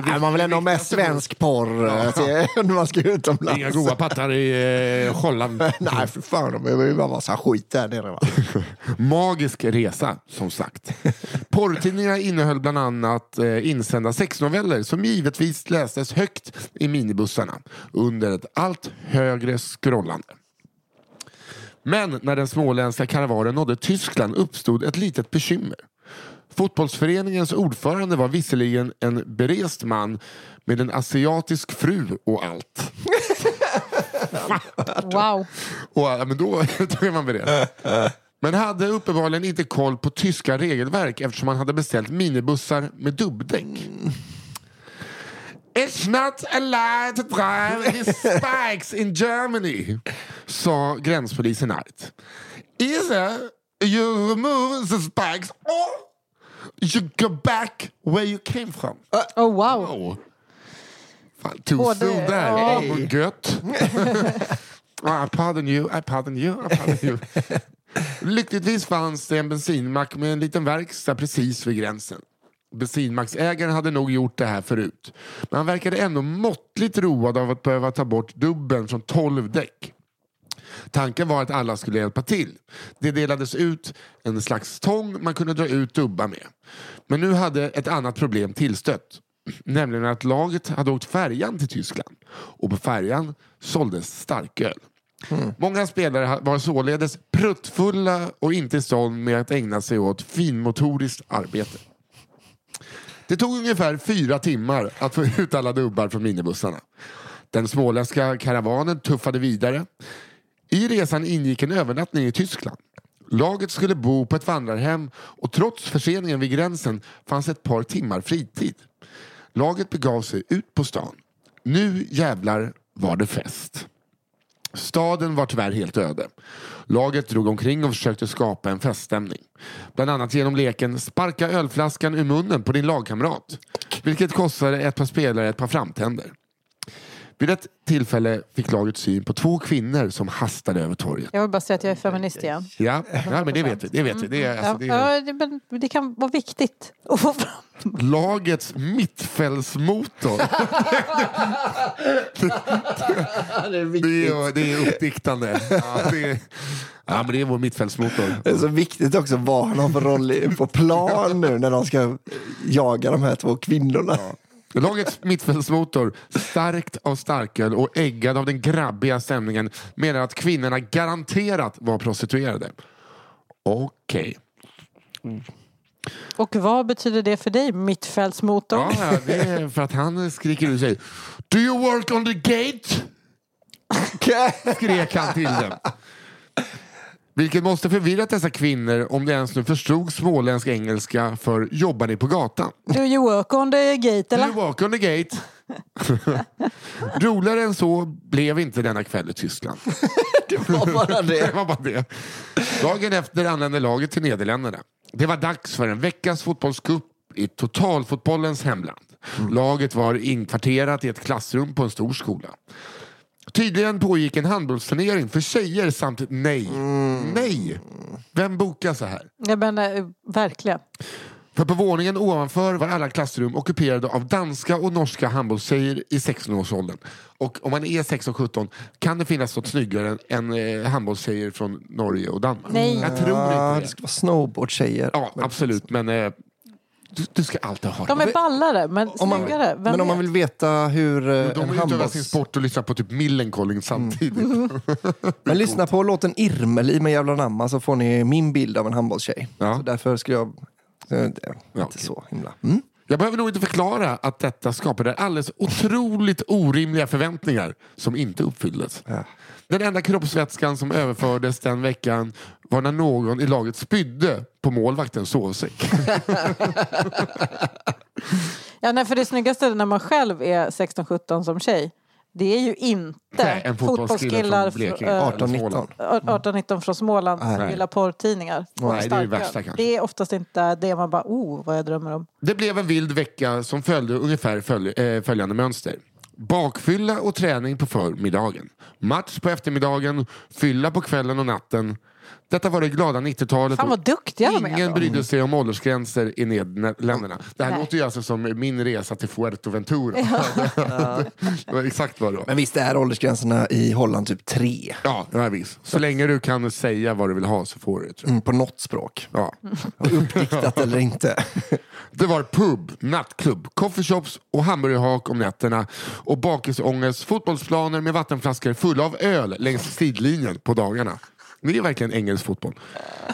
Nej, man vill ändå ha med svensk porr eh, när man ska utomlands. Inga goda pattar i eh, Holland. Nej, för fan. De är ju bara massa skit där nere. Va? Magisk resa, som sagt. Porrtidningarna innehöll bland annat eh, insända sexnoveller som givetvis lästes högt i minibussarna under ett allt högre scrollande. Men när den småländska karavanen nådde Tyskland uppstod ett litet bekymmer. Fotbollsföreningens ordförande var visserligen en berest man med en asiatisk fru och allt. Wow. Och, men då, då är man beredd. Men hade uppenbarligen inte koll på tyska regelverk eftersom han hade beställt minibussar med dubbdäck. It's not allowed to drive any spikes in Germany, sa gränspolisen argt. Either you remove the spikes or you go back where you came from. Oh, wow. Oh. Fan, too Både- soon där. ja. Ja. Gött. Ah, I pardon you, I pardon you, I pardon you. Lyckligtvis fanns det en bensinmack med en liten verkstad precis vid gränsen. Bensinmacksägaren hade nog gjort det här förut. Men han verkade ändå måttligt road av att behöva ta bort dubben från 12 däck. Tanken var att alla skulle hjälpa till. Det delades ut en slags tång man kunde dra ut dubbar med. Men nu hade ett annat problem tillstött. Nämligen att laget hade åkt färjan till Tyskland. Och på färjan såldes starköl. Många spelare var således pruttfulla och inte i stånd med att ägna sig åt finmotoriskt arbete. Det tog ungefär fyra timmar att få ut alla dubbar från minibussarna. Den småländska karavanen tuffade vidare. I resan ingick en övernattning i Tyskland. Laget skulle bo på ett vandrarhem och trots förseningen vid gränsen fanns ett par timmar fritid. Laget begav sig ut på stan. Nu jävlar var det fest. Staden var tyvärr helt öde. Laget drog omkring och försökte skapa en feststämning. Bland annat genom leken Sparka ölflaskan ur munnen på din lagkamrat. Vilket kostade ett par spelare ett par framtänder. Vid ett tillfälle fick laget syn på två kvinnor som hastade över torget. Jag vill bara säga att jag är feminist igen. Ja, ja men det vet vi. Det, vet vi. Det, är, alltså, det, ja, är, ja, det, men det kan vara viktigt att få fram. lagets mittfältsmotor. Det är Det är, det är uppdiktande. Ja, det är, Ja, men det är vår mittfältsmotor. Det är så viktigt också vad han har för roll i- på plan nu när de ska jaga de här två kvinnorna. Lagets mittfältsmotor, starkt av starköl och äggad av den grabbiga stämningen, menar att kvinnorna garanterat var prostituerade. Okej. Och vad betyder det för dig, mittfältsmotorn? Ja, ja, det är för att han skriker ut sig. Do you work on the gate? Skrek han till dem. Vilket måste förvirrat dessa kvinnor om de ens nu förstod småländsk engelska för jobbar ni på gatan? Do you work on the gate Do eller? you walk on the gate? Roligare än så blev inte denna kväll i Tyskland. Det var bara Det det. var bara det. Dagen efter anlände laget till Nederländerna. Det var dags för en veckas fotbollscup i totalfotbollens hemland. Laget var inkvarterat i ett klassrum på en stor skola. Tydligen pågick en handbollsturnering för tjejer samt nej. Nej! Vem bokar så här? Jag menar, verkligen. För på våningen ovanför var alla klassrum ockuperade av danska och norska handbollstjejer i 16-årsåldern. Och om man är 16 17 kan det finnas något snyggare än eh, handbollstjejer från Norge och Danmark. Nej. Jag tror inte det det. ska vara snowboardtjejer. Ja, absolut. Men eh, du, du ska alltid ha De det. är ballare, men Om man, snyggare. Vem men om man vill veta hur eh, De en utövar sin handbolls... sport och lyssnar på typ Millencolin samtidigt. Men lyssna på låten Irmeli med Jävla Namma så får ni min bild av en handbollstjej. Ja. Så därför skulle jag... är inte okej. så himla... Mm. Jag behöver nog inte förklara att detta skapade alldeles otroligt orimliga förväntningar som inte uppfylldes. Ja. Den enda kroppsvätskan som överfördes den veckan var när någon i laget spydde på målvaktens sovsäck. Ja, nej, för det snyggaste när man själv är 16-17 som tjej, det är ju inte Nej, en fotbollskille från Blekinge. eh, 18-19. 18-19 från Småland som gillar porrtidningar. Nej, det är det värsta kanske. Det är oftast inte det man bara, oh, vad jag drömmer om. Det blev en vild vecka som följde ungefär följ, eh, följande mönster. Bakfylla och träning på förmiddagen. Match på eftermiddagen, fylla på kvällen och natten. Detta var det glada 90-talet. Fan vad duktiga de är Ingen brydde sig om åldersgränser i Nederländerna. Det här Nej. låter ju alltså som min resa till Fuerteventura. det var exakt vad det var. Men visst är åldersgränserna i Holland typ tre? Ja, ja, visst. Så länge du kan säga vad du vill ha så får du det. Mm, på något språk. Ja. Uppdiktat eller inte. Det var pub, nattklubb, coffeeshops och hamburgerhak om nätterna och bakisångest, fotbollsplaner med vattenflaskor fulla av öl längs sidlinjen på dagarna. Det är verkligen engelsk fotboll.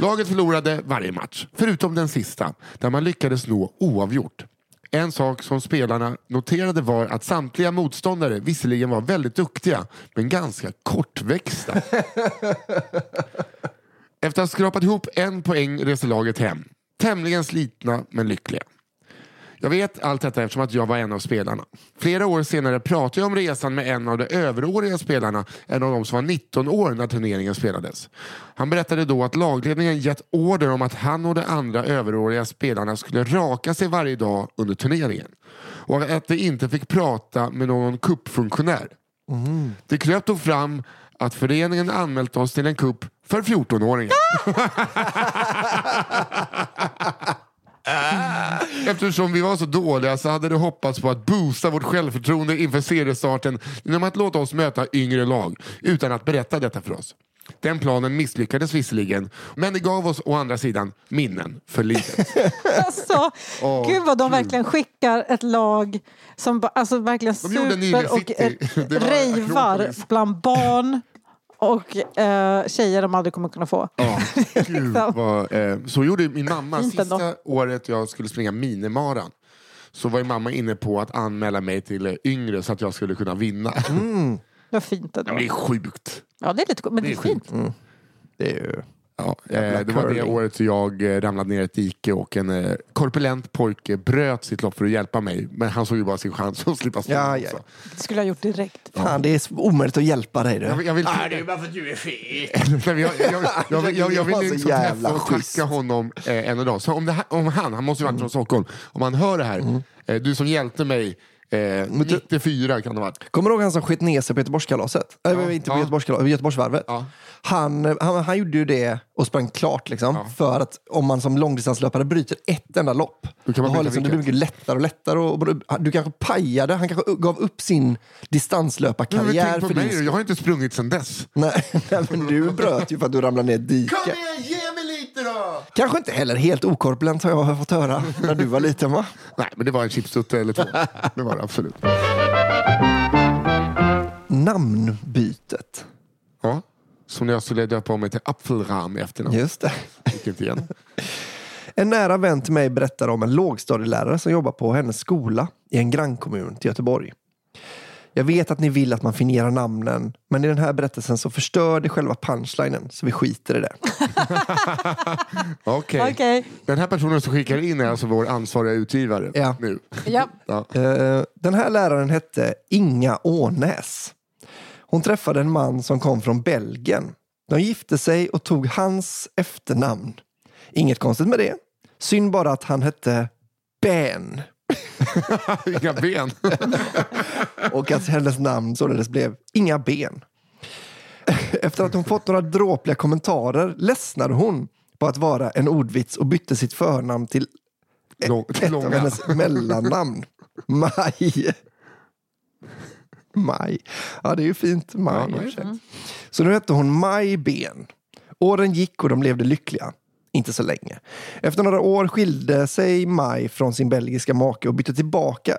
Laget förlorade varje match, förutom den sista, där man lyckades nå oavgjort. En sak som spelarna noterade var att samtliga motståndare visserligen var väldigt duktiga, men ganska kortväxta. Efter att ha skrapat ihop en poäng reser laget hem. Tämligen slitna men lyckliga. Jag vet allt detta eftersom att jag var en av spelarna. Flera år senare pratade jag om resan med en av de överåriga spelarna, en av de som var 19 år när turneringen spelades. Han berättade då att lagledningen gett order om att han och de andra överåriga spelarna skulle raka sig varje dag under turneringen. Och att de inte fick prata med någon kuppfunktionär. Det kröp då fram att föreningen anmält oss till en kupp för 14-åringar. Eftersom vi var så dåliga så hade de hoppats på att boosta vårt självförtroende inför seriestarten genom att låta oss möta yngre lag utan att berätta detta för oss. Den planen misslyckades visserligen, men det gav oss å andra sidan minnen för livet. Alltså, Åh, gud vad de verkligen skickar ett lag som alltså, verkligen super och rejvar bland barn och eh, tjejer de aldrig kommer kunna få. Ja, gud vad, eh, så gjorde min mamma ändå. sista året jag skulle springa minimaran. Så var ju mamma inne på att anmäla mig till eh, yngre så att jag skulle kunna vinna. Vad fint ändå. Ja, det är sjukt. Ja, det är lite men det är Det är fint. Det är ju... Ja, eh, det var det året jag eh, ramlade ner i ett dike och en eh, korpulent pojke bröt sitt lopp för att hjälpa mig. Men han såg ju bara sin chans att slippa springa. Ja, ja. Det skulle jag ha gjort direkt. Fan, det är omöjligt att hjälpa dig. Du. Jag, vill- jag vill, det är bara för att du är fet. Jag, jag, jag, jag, jag, vill liksom träffa och tacka honom eh, en dag. Så om, det här, om han, han måste ju varit från Stockholm, om han hör det här, eh, du som hjälpte mig Eh, 94 kan det ha varit. Kommer du ihåg han som skit ner sig på Göteborgskalaset? Äh, inte på Ja. Göteborgskalaset, Göteborgsvarvet. Ja. Han, han, han gjorde ju det och sprang klart liksom. För att om man som långdistanslöpare bryter ett enda lopp, Då kan man har bryta liksom, det blir mycket lättare och lättare. Och, och, du kanske pajade, han kanske gav upp sin Men distanslöparkarriär tänk på för mig, din jag har inte sprungit sedan dess. Nej, men du bröt ju för att du ramlade ner i ett dike. igen, ge mig lite då! Kanske inte heller helt okorpulent har jag fått höra när du var liten va? Nej, men det var en chipstutte eller två. Det var det absolut. Namnbytet. Ja. Som jag skulle döpa om mig till Apfelram i efternamn. Just det. Gick inte igen. En nära vän till mig berättar om en lågstadielärare som jobbar på hennes skola i en grannkommun till Göteborg. Jag vet att ni vill att man finerar namnen, men i den här berättelsen så förstör det själva punchlinen, så vi skiter i det. Okej. Okej. Den här personen som skickar in är alltså vår ansvariga utgivare Ja. nu. Ja. Ja. Eh, Den här läraren hette Inga Ånäs. Hon träffade en man som kom från Belgien. De gifte sig och tog hans efternamn. Inget konstigt med det. Synd bara att han hette Ben Inga ben. och att hennes namn således blev Inga Ben. Efter att hon fått några dråpliga kommentarer ledsnade hon på att vara en ordvits och bytte sitt förnamn till Lång, ett av långa. hennes mellannamn. Maj. Maj. Ja, det är ju fint. Maj. Ja. Så nu hette hon Maj Ben. Åren gick och de levde lyckliga. Inte så länge. Efter några år skilde sig Maj från sin belgiska make och bytte tillbaka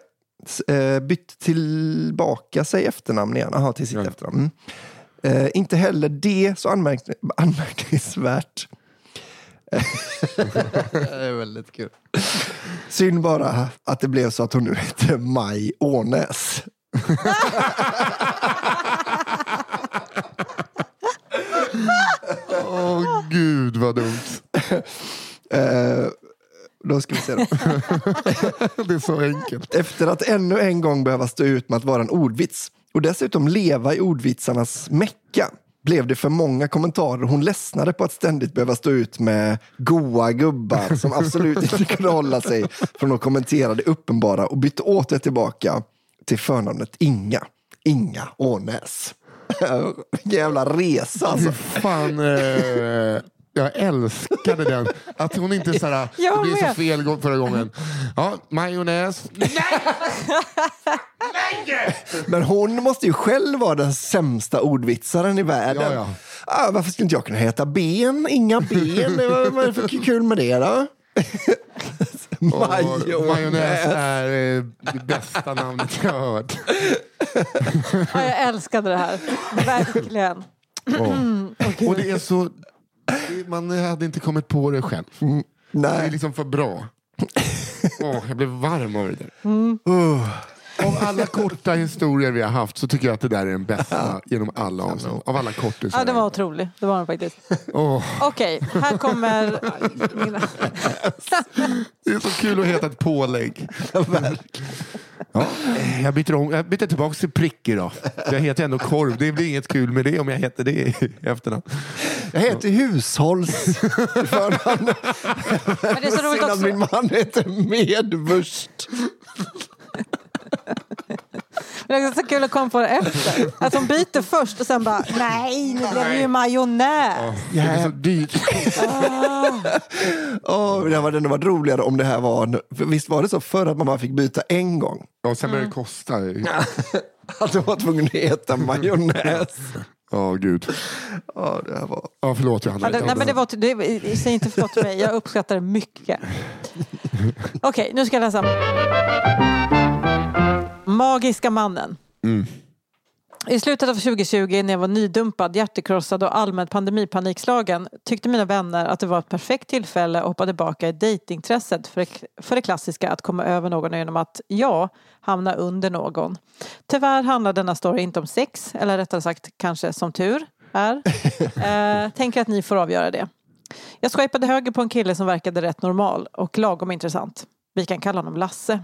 eh, bytte tillbaka sig efternamn igen. Aha, till sitt Ja. efternamn. Mm. Eh, inte heller det så anmärk anmärkningsvärt. det är väldigt kul. Synd bara att det blev så att hon nu heter Maj Ånäs. Åh gud vad dumt. Eh, då ska vi se. Då. Det är så enkelt. Efter att ännu en gång behöva stå ut med att vara en ordvits och dessutom leva i ordvitsarnas mecka blev det för många kommentarer hon ledsnade på att ständigt behöva stå ut med goa gubbar som absolut inte kunde hålla sig från att kommentera det uppenbara och bytte åter tillbaka till förnamnet Inga. Inga Ånäs. Jävla resa alltså. Fan. Eh, jag älskade den. Att hon inte såhär, det blev så med. fel förra gången. Ja, majonnäs. Nej! Nej! Men hon måste ju själv vara den sämsta ordvitsaren i världen. Ja, ja. Ah, varför skulle inte jag kunna heta Ben? Inga ben? Vad vad är det för kul med det då? Och Majonnäs. Majonnäs är eh, det bästa namnet jag har hört. Ja, jag älskade det här. Verkligen. Åh. Och det är så... det- Man hade inte kommit på det själv. Det är Nej. liksom för bra. Åh, jag blev varm av det där. Uh. Av alla korta historier vi har haft så tycker jag att det där är den bästa genom alla avsnitt. Av alla kortisar. Ja, den var otrolig. Det var den faktiskt. Åh, Okej, här kommer mina... det är så kul att heta ett pålägg. Ja, jag, byter om, jag byter tillbaka till prick idag. Jag heter ändå korv. Det blir inget kul med det om jag heter det i efternamn. Jag heter Hushålls i förnamn. Men det är så roligt Synd att också. min man heter Medvurst. Det är så kul att komma på det efter. Att de byter först och sen bara, nej, nu blev det ju majonnäs. Det är så dyrt. Åh, det hade ändå varit roligare om det här var... För visst var det så förr att man bara fick byta en gång? Och sen börjar det kosta. Att de var tvungna att heta majonnäs. Ja, gud. Ja, det här var... Ja, förlåt Ja, Johanna. det, nej, men det var, det, säg inte förlåt till mig, jag uppskattar det mycket. Okej, nu ska jag läsa. Magiska mannen. I slutet av 2020 när jag var nydumpad, hjärtekrossad och allmänt pandemipanikslagen tyckte mina vänner att det var ett perfekt tillfälle att hoppa tillbaka i dejtingtresset för för det klassiska att komma över någon genom att, ja, hamna under någon. Tyvärr handlar denna story inte om sex, eller rättare sagt kanske som tur är. Eh, tänker att ni får avgöra det. Jag swipade höger på en kille som verkade rätt normal och lagom intressant. Vi kan kalla honom Lasse.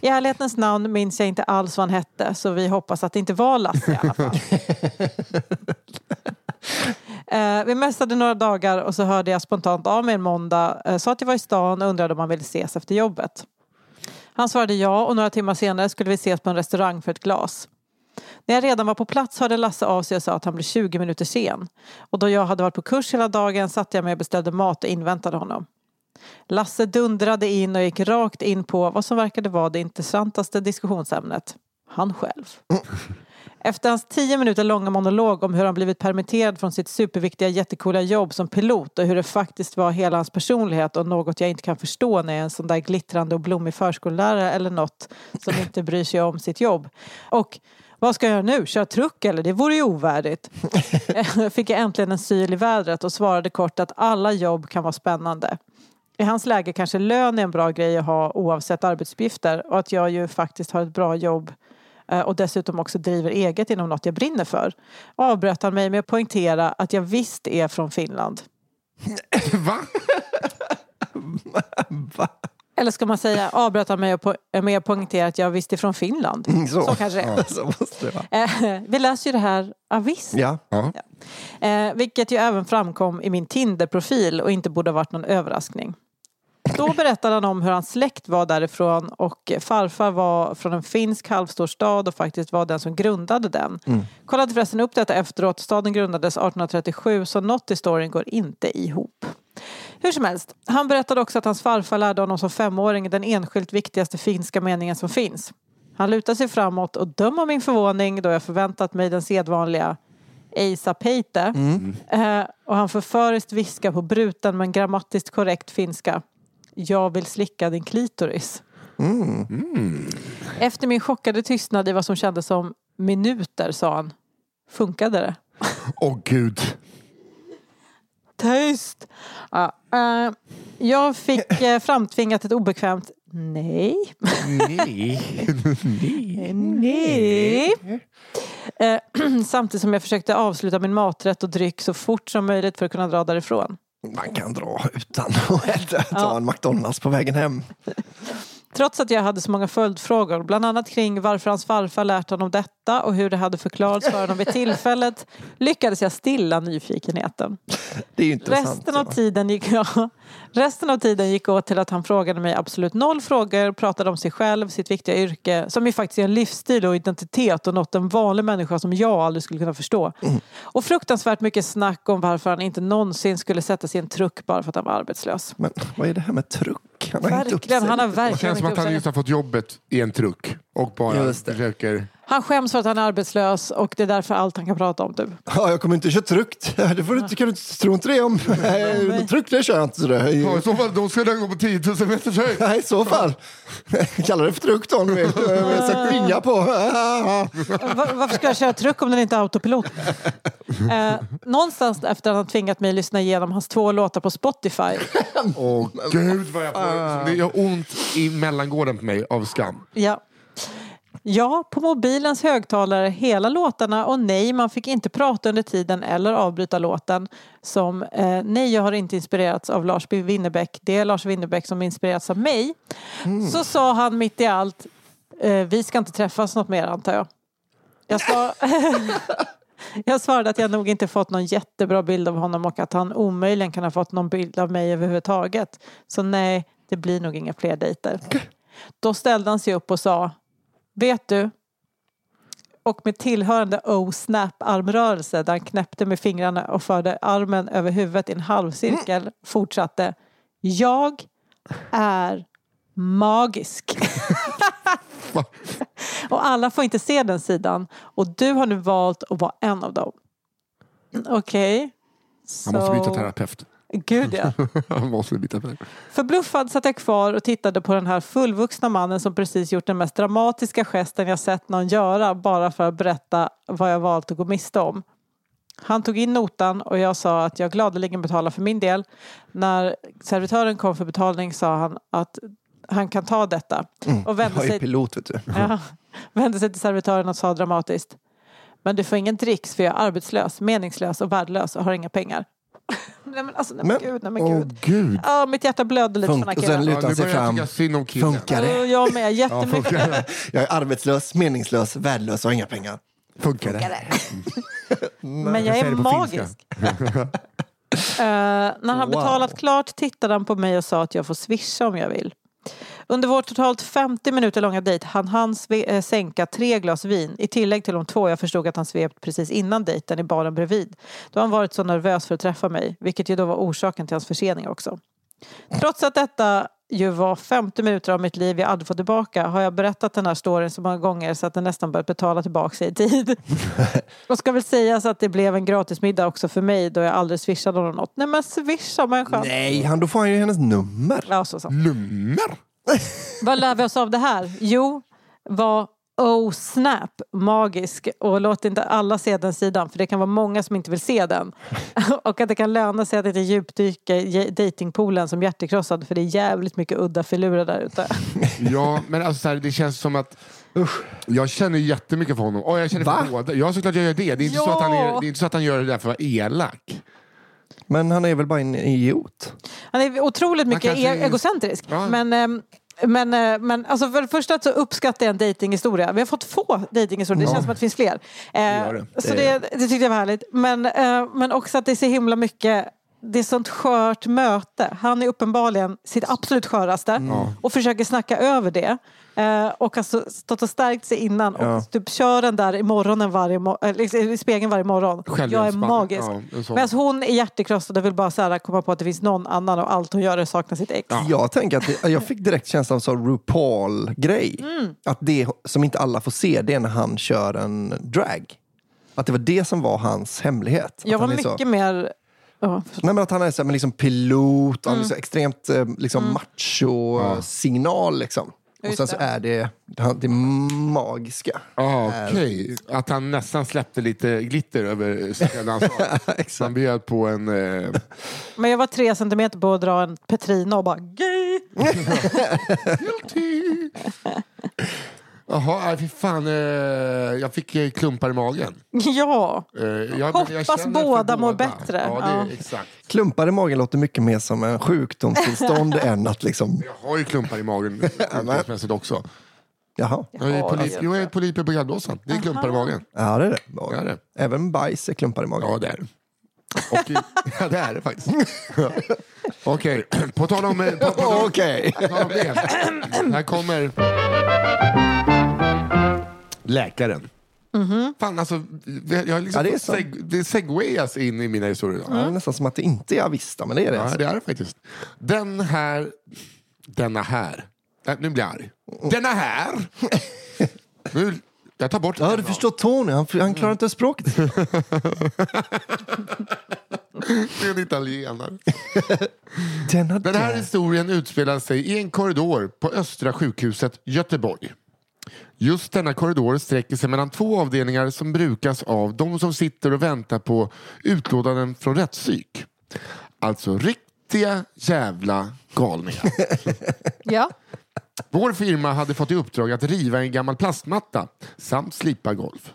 I ärlighetens namn minns jag inte alls vad han hette så vi hoppas att det inte var Lasse i alla fall. Eh, vi mässade några dagar och så hörde jag spontant av mig en måndag. Eh, sa att jag var i stan och undrade om han ville ses efter jobbet. Han svarade ja och några timmar senare skulle vi ses på en restaurang för ett glas. När jag redan var på plats hörde Lasse av sig och sa att han blev 20 minuter sen. Och då jag hade varit på kurs hela dagen satte jag mig och beställde mat och inväntade honom. Lasse dundrade in och gick rakt in på vad som verkade vara det intressantaste diskussionsämnet. Han själv. Efter hans tio minuter långa monolog om hur han blivit permitterad från sitt superviktiga jättekola jobb som pilot och hur det faktiskt var hela hans personlighet och något jag inte kan förstå när jag är en sån där glittrande och blommig förskollärare eller något som inte bryr sig om sitt jobb. Och vad ska jag göra nu? Köra truck eller? Det vore ju ovärdigt. Fick jag äntligen en syl i vädret och svarade kort att alla jobb kan vara spännande. I hans läge kanske lön är en bra grej att ha oavsett arbetsuppgifter och att jag ju faktiskt har ett bra jobb eh, och dessutom också driver eget inom något jag brinner för. Avbröt han mig med att poängtera att jag visst är från Finland. Va? Eller ska man säga avbröt han mig med att poängtera att jag visst är från Finland. Så, Så kanske det är. så måste det. Eh, Vi läser ju det här, ja visst. Ja. Ja. Eh, vilket ju även framkom i min Tinder-profil och inte borde ha varit någon överraskning. Då berättade han om hur hans släkt var därifrån och farfar var från en finsk halvstor stad och faktiskt var den som grundade den. Kollade förresten upp detta efteråt. Staden grundades 1837 så något i storyn går inte ihop. Hur som helst, han berättade också att hans farfar lärde honom som femåring den enskilt viktigaste finska meningen som finns. Han lutade sig framåt och döm av min förvåning då jag förväntat mig den sedvanliga Eisa Peite. Eh, och han förföriskt viskar på bruten men grammatiskt korrekt finska. Jag vill slicka din klitoris. Efter min chockade tystnad i vad som kändes som minuter sa han. Funkade det? Åh gud. Tyst! Ja, eh, jag fick eh, framtvingat ett obekvämt nej. Nej. Nej. Nej. Eh, samtidigt som jag försökte avsluta min maträtt och dryck så fort som möjligt för att kunna dra därifrån. Man kan dra utan att äta- ta Ja. en McDonalds på vägen hem. Trots att jag hade så många följdfrågor, bland annat kring varför hans farfar lärt honom detta och hur det hade förklarats för honom vid tillfället, lyckades jag stilla nyfikenheten. Resten av, ja. tiden gick, ja, resten av tiden gick åt till att han frågade mig absolut noll frågor, pratade om sig själv, sitt viktiga yrke, som ju faktiskt är en livsstil och identitet och något en vanlig människa som jag aldrig skulle kunna förstå. Mm. Och fruktansvärt mycket snack om varför han inte någonsin skulle sätta sig i en truck bara för att han var arbetslös. Men vad är det här med truck? Han har Verkligen, sig han har lite. Det verkligen känns som inte att han just har fått jobbet i en truck och bara försöker... Han skäms för att han är arbetslös och det är därför allt han kan prata om typ. Ja, jag kommer inte köra truck. Det får du inte, kan du inte tro inte det om. Truck det kör jag inte. Så det. Ja, I så fall då ska den gå på 10 000 meters höjd. Nej, i så fall. Kalla det för truck då om du vill. Sätt ringa på. Va- Varför ska jag köra truck om den inte är autopilot? Eh, någonstans efter att han tvingat mig lyssna igenom hans två låtar på Spotify. Åh gud vad jag får... Det gör ont i mellangården på mig av skam. Ja. Ja, på mobilens högtalare hela låtarna och nej, man fick inte prata under tiden eller avbryta låten. Som eh, nej, jag har inte inspirerats av Lars Winnerbäck. Det är Lars Winnerbäck som inspirerats av mig. Så sa han mitt i allt, eh, vi ska inte träffas något mer antar jag. Jag, svar... jag svarade att jag nog inte fått någon jättebra bild av honom och att han omöjligen kan ha fått någon bild av mig överhuvudtaget. Så nej, det blir nog inga fler dejter. Då ställde han sig upp och sa Vet du? Och med tillhörande oh-snap-armrörelse där han knäppte med fingrarna och förde armen över huvudet i en halvcirkel fortsatte Jag är magisk. och alla får inte se den sidan. Och du har nu valt att vara en av dem. Okej. Han måste byta terapeut. Gud ja. Han måste byta terapeut. Förbluffad satt jag kvar och tittade på den här fullvuxna mannen som precis gjort den mest dramatiska gesten jag sett någon göra bara för att berätta vad jag valt att gå miste om. Han tog in notan och jag sa att jag gladeligen betalar för min del. När servitören kom för betalning sa han att han kan ta detta. Och vände Jag är sig, pilot vet du. ja, vände sig till servitören och sa dramatiskt. Men du får ingen dricks för jag är arbetslös, meningslös och värdelös och har inga pengar. nej men alltså, nej men, Men- gud, nej men Åh gud. gud. Ja, mitt hjärta blödde lite för Funk- den här och sen killen. lutar Ja, nu sig börjar jag fram. killen. Funkar det? Jag med, jättemycket. Jag är arbetslös, meningslös, värdelös och har inga pengar. Funkar det? Men jag är det magisk. Eh, när han Wow. betalat klart tittade han på mig och sa att jag får swisha om jag vill. Under vår totalt 50 minuter långa dejt hann han sve- eh, sänka tre glas vin i tillägg till de två jag förstod att han svept precis innan dejten i baren bredvid. Då har han varit så nervös för att träffa mig, vilket ju då var orsaken till hans försening också. Trots att detta ju var 50 minuter av mitt liv jag aldrig får tillbaka har jag berättat den här storyn så många gånger så att den nästan börjat betala tillbaka sig i tid. Och ska väl sägas att det blev en gratismiddag också för mig då jag aldrig swishade honom något. Nej men swisha människan. Nej, han, då får han ju hennes nummer. Ja, så sant. Nummer? Vad lär vi oss av det här? Jo, var oh snap magisk och låt inte alla se den sidan för det kan vara många som inte vill se den. och att det kan löna sig att inte djupdyka i datingpoolen som hjärtekrossad för det är jävligt mycket udda filurer där ute. Ja, men alltså, så här, det känns som att jag känner jättemycket för honom. Och jag känner för båda. Ja, såklart jag gör det. Det är, inte så att han är, det är inte så att han gör det där för att vara elak. Men han är väl bara en idiot? Han är otroligt mycket kanske e- är- egocentrisk. Ja. Men, ehm, men, eh, men alltså för det första så uppskattar jag en datinghistoria. Vi har fått få datinghistorier, det känns som att det finns fler. Eh, gör det. Så Det det, det tyckte jag var härligt. Men, eh, men också att det är så himla mycket det är sånt skört möte. Han är uppenbarligen sitt absolut sköraste och försöker snacka över det. Eh, och har så- stått och stärkt sig innan och Ja. typ kör den där i, morgonen varje mo- liksom i spegeln varje morgon. Jag är magisk. Ja. Medan hon är hjärtekrossad och vill bara så här, komma på att det finns någon annan och allt hon gör är att sakna sitt ex. Jag tänker att det, jag fick direkt känslan av så RuPaul-grej. Mm. Att det som inte alla får se, det är när han kör en drag. Att det var det som var hans hemlighet. Jag att var han är så, mycket mer... Ja, Nej, men att han är så, här, men liksom pilot, och han är så Mm. extremt eh, liksom macho-signal. Liksom. Och sen så är det det, det magiska. Ah, Okej, att han nästan släppte lite glitter över scenen. Han sa. Han bjöd på en... Eh, Men jag var tre centimeter på att dra en Petrina och bara gay! Jaha, nej, fy fan. Eh, jag fick eh, klumpar i magen. Ja, Eh, jag, Hoppas båda mår bättre. Ja, det är, Ja. exakt. Klumpar i magen låter mycket mer som en sjukdomstillstånd än att liksom... Jag har ju klumpar i magen sjukdomsmässigt också. Jaha, Jag polip, alltså. jo, jag polyper på gallblåsan. Det är klumpar i magen. ja det är det. Ja, det är det. Även bajs är klumpar i magen. Ja, det är det. Och, ja, det är det faktiskt. Okej, på tal om... eh, På, på, det. Här kommer... Läkaren. Fan, alltså, jag har liksom Ja, det är seg, det segwayas in i mina historier. Ja, det är nästan som att det inte är Avista, men det är det. Ja, alltså. det är det faktiskt. Den här... Denna här. Nej, nu blir jag arg. Denna här. Nu, jag tar bort Ja, den du förstår Tony. Han, han klarar inte språket. Det är en italienare. Denna Den här där. historien utspelar sig i en korridor på Östra sjukhuset Göteborg. Just denna korridor sträcker sig mellan två avdelningar som brukas av de som sitter och väntar på utlåtanden från rättspsyk. Alltså riktiga jävla galningar. ja. Vår firma hade fått i uppdrag att riva en gammal plastmatta samt slipa golv.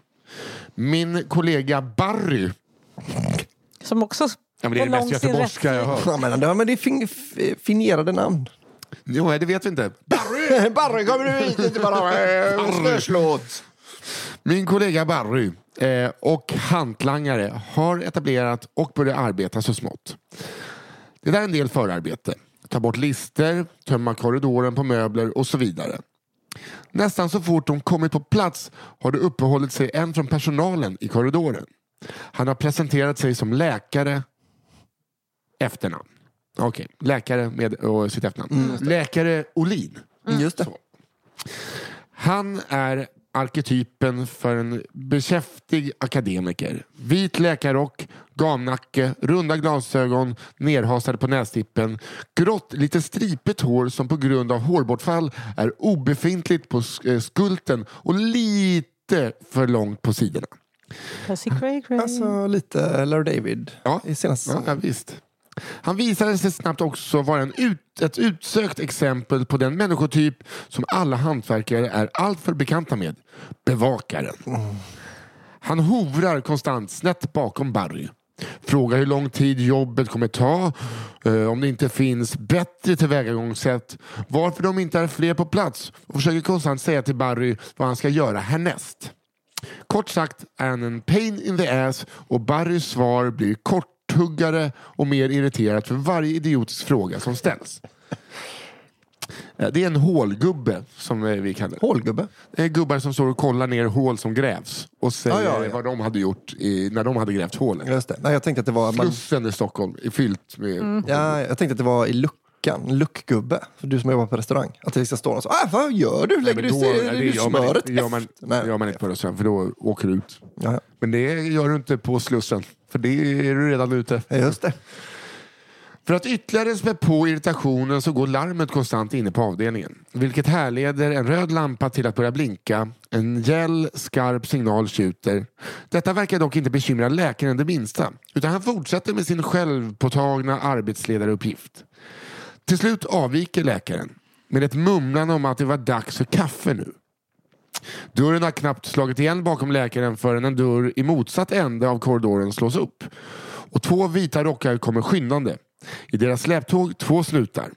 Min kollega Barry, Som också ja, men det är det mest göteborgska jag hört. Ja, men, det- men det är fin, f- fingerade namn. Jo, nej, det vet vi inte. Barry, kommer du hit? Inte bara eh, snöslåt. Min kollega Barry eh, och hantlangare har etablerat och börjat arbeta så smått. Det där är en del förarbete. Ta bort lister, tömma korridoren på möbler och så vidare. Nästan så fort de kommit på plats har det uppehållit sig en från personalen i korridoren. Han har presenterat sig som läkare efternamn. Okej, läkare med och sitt efternamn. Läkare Olin. Just det. Så. Han är arketypen för en beskäftig akademiker. Vit läkarrock, gamnacke, runda glasögon, nerhasade på nästippen, grått, lite stripigt hår som på grund av hårbortfall är obefintligt på sk- eh, skulten och lite för långt på sidorna. Pussy cray cray. Alltså lite Larry David Ja. i senaste Ja, säsongen. ja, visst. Han visade sig snabbt också vara en ut, ett utsökt exempel på den människotyp som alla hantverkare är alltför bekanta med. Bevakaren. Han hovrar konstant snett bakom Barry. Frågar hur lång tid jobbet kommer ta, eh, om det inte finns bättre tillvägagångssätt, varför de inte är fler på plats och försöker konstant säga till Barry vad han ska göra härnäst. Kort sagt är han en pain in the ass och Barrys svar blir kort korthuggare och mer irriterat för varje idiotisk fråga som ställs. Eh, Det är en hålgubbe som eh, vi kallar det. Hålgubbe. Det är gubbar som står och kollar ner hål som grävs och säger Ja, ja, ja. vad de hade gjort i, när de hade grävt hålet. Just det. Nej, jag tänkte att det var... Man, Slussen i Stockholm är fyllt med... Mm. ja, jag tänkte att det var i luckan. Luckgubbe. För du som jobbar på restaurang. Att det liksom står någon så. Ah, vad gör du? Lägger du, då- lägger det du gör man, smöret inte- det gör man, efter? Nej. gör man inte på restaurang för då åker du ut. Ja, Men det gör du inte på Slussen. För det är du redan ute. ja, just det. För att ytterligare spä på irritationen så går larmet konstant inne på avdelningen. Vilket härleder en röd lampa till att börja blinka. En gäll, skarp signal tjuter. Detta verkar dock inte bekymra läkaren det minsta. Utan han fortsätter med sin självpåtagna arbetsledaruppgift. Till slut avviker läkaren. Med ett mumlande om att det var dags för kaffe nu. Dörren har knappt slagit igen bakom läkaren förrän en dörr i motsatt ände av korridoren slås upp. Och två vita rockar kommer skyndande. I deras släptåg två snutar.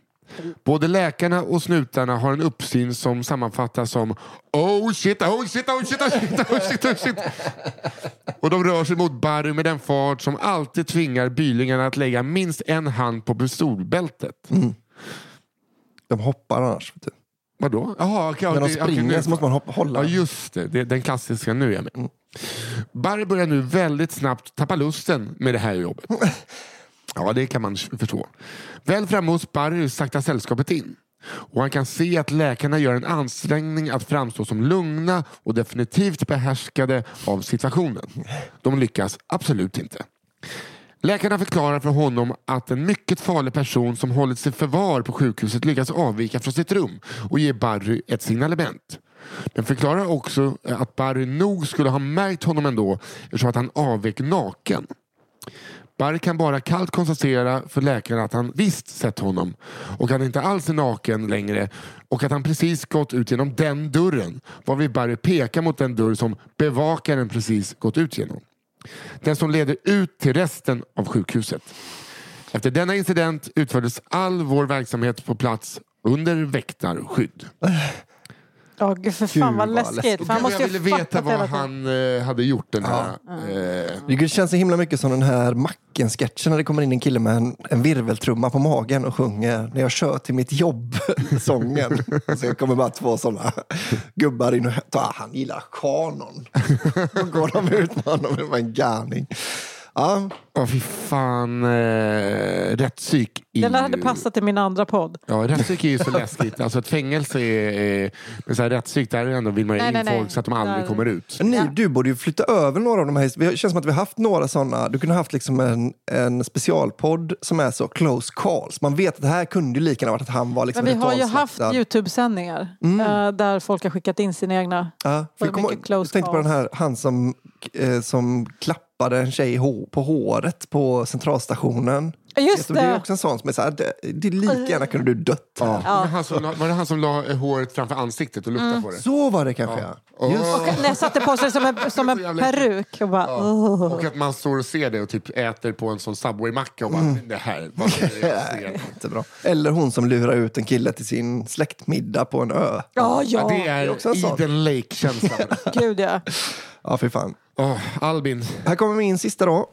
Både läkarna och snutarna har en uppsyn som sammanfattas som Oh shit, oh shit, oh shit, oh shit, oh shit, oh shit. Oh och de rör sig mot Barry med den fart som alltid tvingar bylingarna att lägga minst en hand på pistolbältet. Mm. De hoppar annars. Vet du. Vadå? Jaha, okej, När de okej, springer nu- så måste man hoppa, hålla. Ja just det, det den klassiska nu är jag med. Barry börjar nu väldigt snabbt tappa lusten med det här jobbet. Ja, det kan man förstå. Väl framme hos Barry saktar sällskapet in. Och han kan se att läkarna gör en ansträngning att framstå som lugna och definitivt behärskade av situationen. De lyckas absolut inte. Läkarna förklarar för honom att en mycket farlig person som hållits i förvar på sjukhuset lyckas avvika från sitt rum och ger Barry ett signalement. Den förklarar också att Barry nog skulle ha märkt honom ändå eftersom att han avvek naken. Barry kan bara kallt konstatera för läkaren att han visst sett honom och att han inte alls är naken längre och att han precis gått ut genom den dörren varvid Barry pekar mot den dörr som bevakaren precis gått ut genom. Den som leder ut till resten av sjukhuset. Efter denna incident utfördes all vår verksamhet på plats under väktarskydd. Äh. Ja, gud för Gud, fan vad vad läskigt. läskigt. För han jag måste ju ville veta vad han eh, hade gjort den här. Eh, Det känns så himla mycket som den här Macken-sketchen när det kommer in en kille med en, en virveltrumma på magen och sjunger När jag kör till mitt jobb-sången. så kommer bara två sådana gubbar in och ah, han gillar kanon. Då går de ut med honom, det var en garning. Ja, Ja, fy fan. Eh, rättspsyk Den där hade passat till min andra podd. Ja, rättspsyk är ju så läskigt. Alltså ett fängelse är... är men så här, rättspsyk, där är ändå vill man ju Nej, in nej, nej. folk så att de aldrig Nej. kommer ut. Ja. du borde ju flytta över några av de här. Det känns som att vi har haft några sådana. Du kunde ha haft liksom en, en specialpodd som är så close calls. Man vet att det här kunde ju lika gärna varit att han var liksom Men vi har ju ritualslaktad. haft Youtube-sändningar Mm. eh, där folk har skickat in sina egna. Ja, för jag, kommer, mycket close jag tänkte på calls? den här, han som, eh, som klappade en tjej på håret på centralstationen. Ja, Just du, det är det! också en sån som är så här, det, det är lika gärna kunde du dött. Ja. Men han som, la- var det han som la eh, håret framför ansiktet och luktade Mm. på det? Så var det kanske ja. Åh. Just. Och när jag satte på sig som en, som en peruk och bara... "Åh." Och att man står och ser det och typ äter på en sån Subway-macka och bara, det här, vad är det jag ser? Inte bra. Eller hon som lurar ut en kille till sin släktmiddag på en ö. Ja, Ja, ja. det är också en sån. Eden Lake-känslan. Gud ja. Ja, fy fan. Åh, Albin, Här kommer min sista då.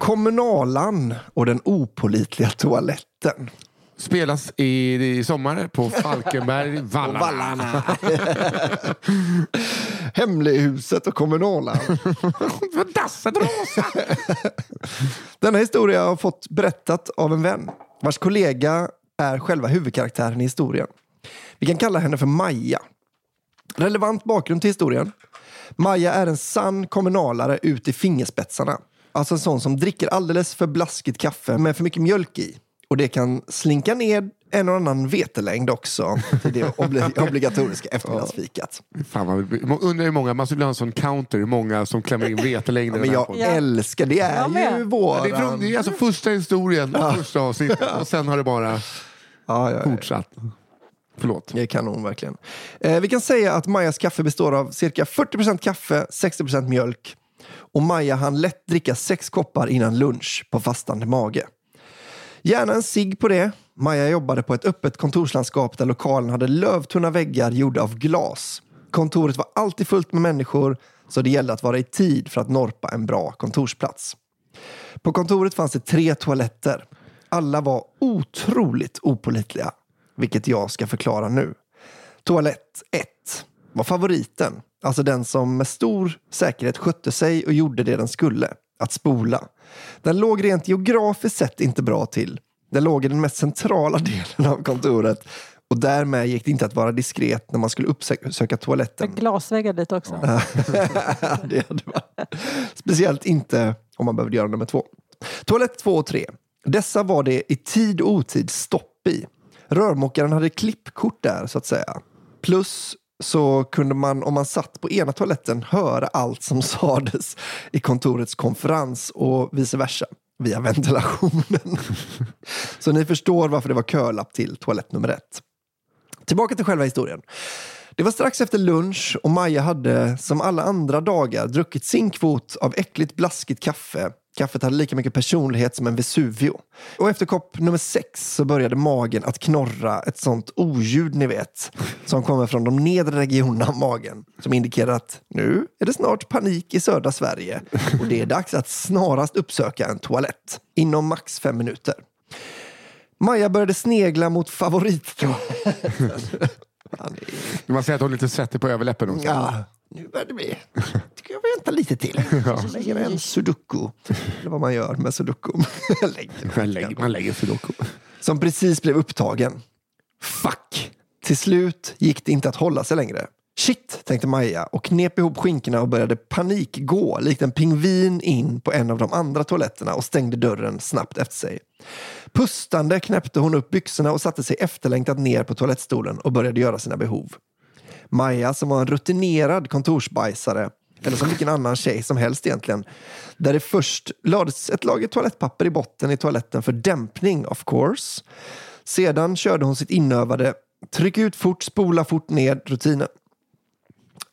Kommunalan och den opolitliga toaletten. spelas i, i sommar på Falkenberg, Vallarna. Vallarna. Hemlighuset och kommunalan. Dasset rosa! Denna historia har jag fått berättat av en vän vars kollega är själva huvudkaraktären i historien. Vi kan kalla henne för Maja. Relevant bakgrund till historien. Maja är en sann kommunalare ut i fingerspetsarna. Alltså en sån som dricker alldeles för blaskigt kaffe med för mycket mjölk i. Och det kan slinka ner en och annan vetelängd också till det obli- obligatoriska eftermiddagsfikat. Fan vad, undrar hur många, man skulle vilja ha en sån counter, hur många som klämmer in vetelängder Men den här jag podden. Ja. älskar, det är ju våran... Ja, det, är från, det är alltså första historien, första avsnittet och sen har det bara Ja, ja, ja. fortsatt. Förlåt. Det är kanon verkligen. Eh, vi kan säga att Majas kaffe består av cirka 40% kaffe, 60% mjölk. Och Maja hann lätt dricka sex koppar innan lunch på fastande mage. Gärna en cigg på det. Maja jobbade på ett öppet kontorslandskap där lokalen hade lövtunna väggar gjorda av glas. Kontoret var alltid fullt med människor så det gällde att vara i tid för att norpa en bra kontorsplats. På kontoret fanns det tre toaletter. Alla var otroligt opålitliga, vilket jag ska förklara nu. Toalett 1 var favoriten, alltså den som med stor säkerhet skötte sig och gjorde det den skulle, att spola. Den låg rent geografiskt sett inte bra till. Den låg i den mest centrala delen av kontoret och därmed gick det inte att vara diskret när man skulle uppsöka toaletten. Med glasväggar dit också. det hade varit. Speciellt inte om man behövde göra nummer två. Toalett två och tre. Dessa var det i tid och otid stopp i. Rörmokaren hade klippkort där så att säga. Plus så kunde man om man satt på ena toaletten höra allt som sades i kontorets konferens och vice versa via ventilationen. så ni förstår varför det var kölapp till toalett nummer ett. Tillbaka till själva historien. Det var strax efter lunch och Maja hade som alla andra dagar druckit sin kvot av äckligt blaskigt kaffe. Kaffet hade lika mycket personlighet som en Vesuvio. Och efter kopp nummer sex så började magen att knorra ett sånt oljud ni vet. Som kommer från de nedre regionerna av magen. Som indikerar att nu är det snart panik i södra Sverige. Och det är dags att snarast uppsöka en toalett. Inom max fem minuter. Maja började snegla mot favorittoaletten. Man säger att hon är lite svettig på överläppen också. Ja, nu börjar det bli. Tycker jag väntar lite till. Så lägger en sudoku. Eller vad man gör med sudoku. Lägger. Man lägger, man lägger sudoku. Som precis blev upptagen. Fuck! Till slut gick det inte att hålla sig längre. Shit, tänkte Maja och knep ihop skinkorna och började panikgå likt en pingvin in på en av de andra toaletterna och stängde dörren snabbt efter sig. Pustande knäppte hon upp byxorna och satte sig efterlängtat ner på toalettstolen och började göra sina behov. Maja som var en rutinerad kontorsbajsare, eller som vilken annan tjej som helst egentligen, där det först lades ett lager toalettpapper i botten i toaletten för dämpning of course. Sedan körde hon sitt inövade tryck ut fort, spola fort ned rutinen.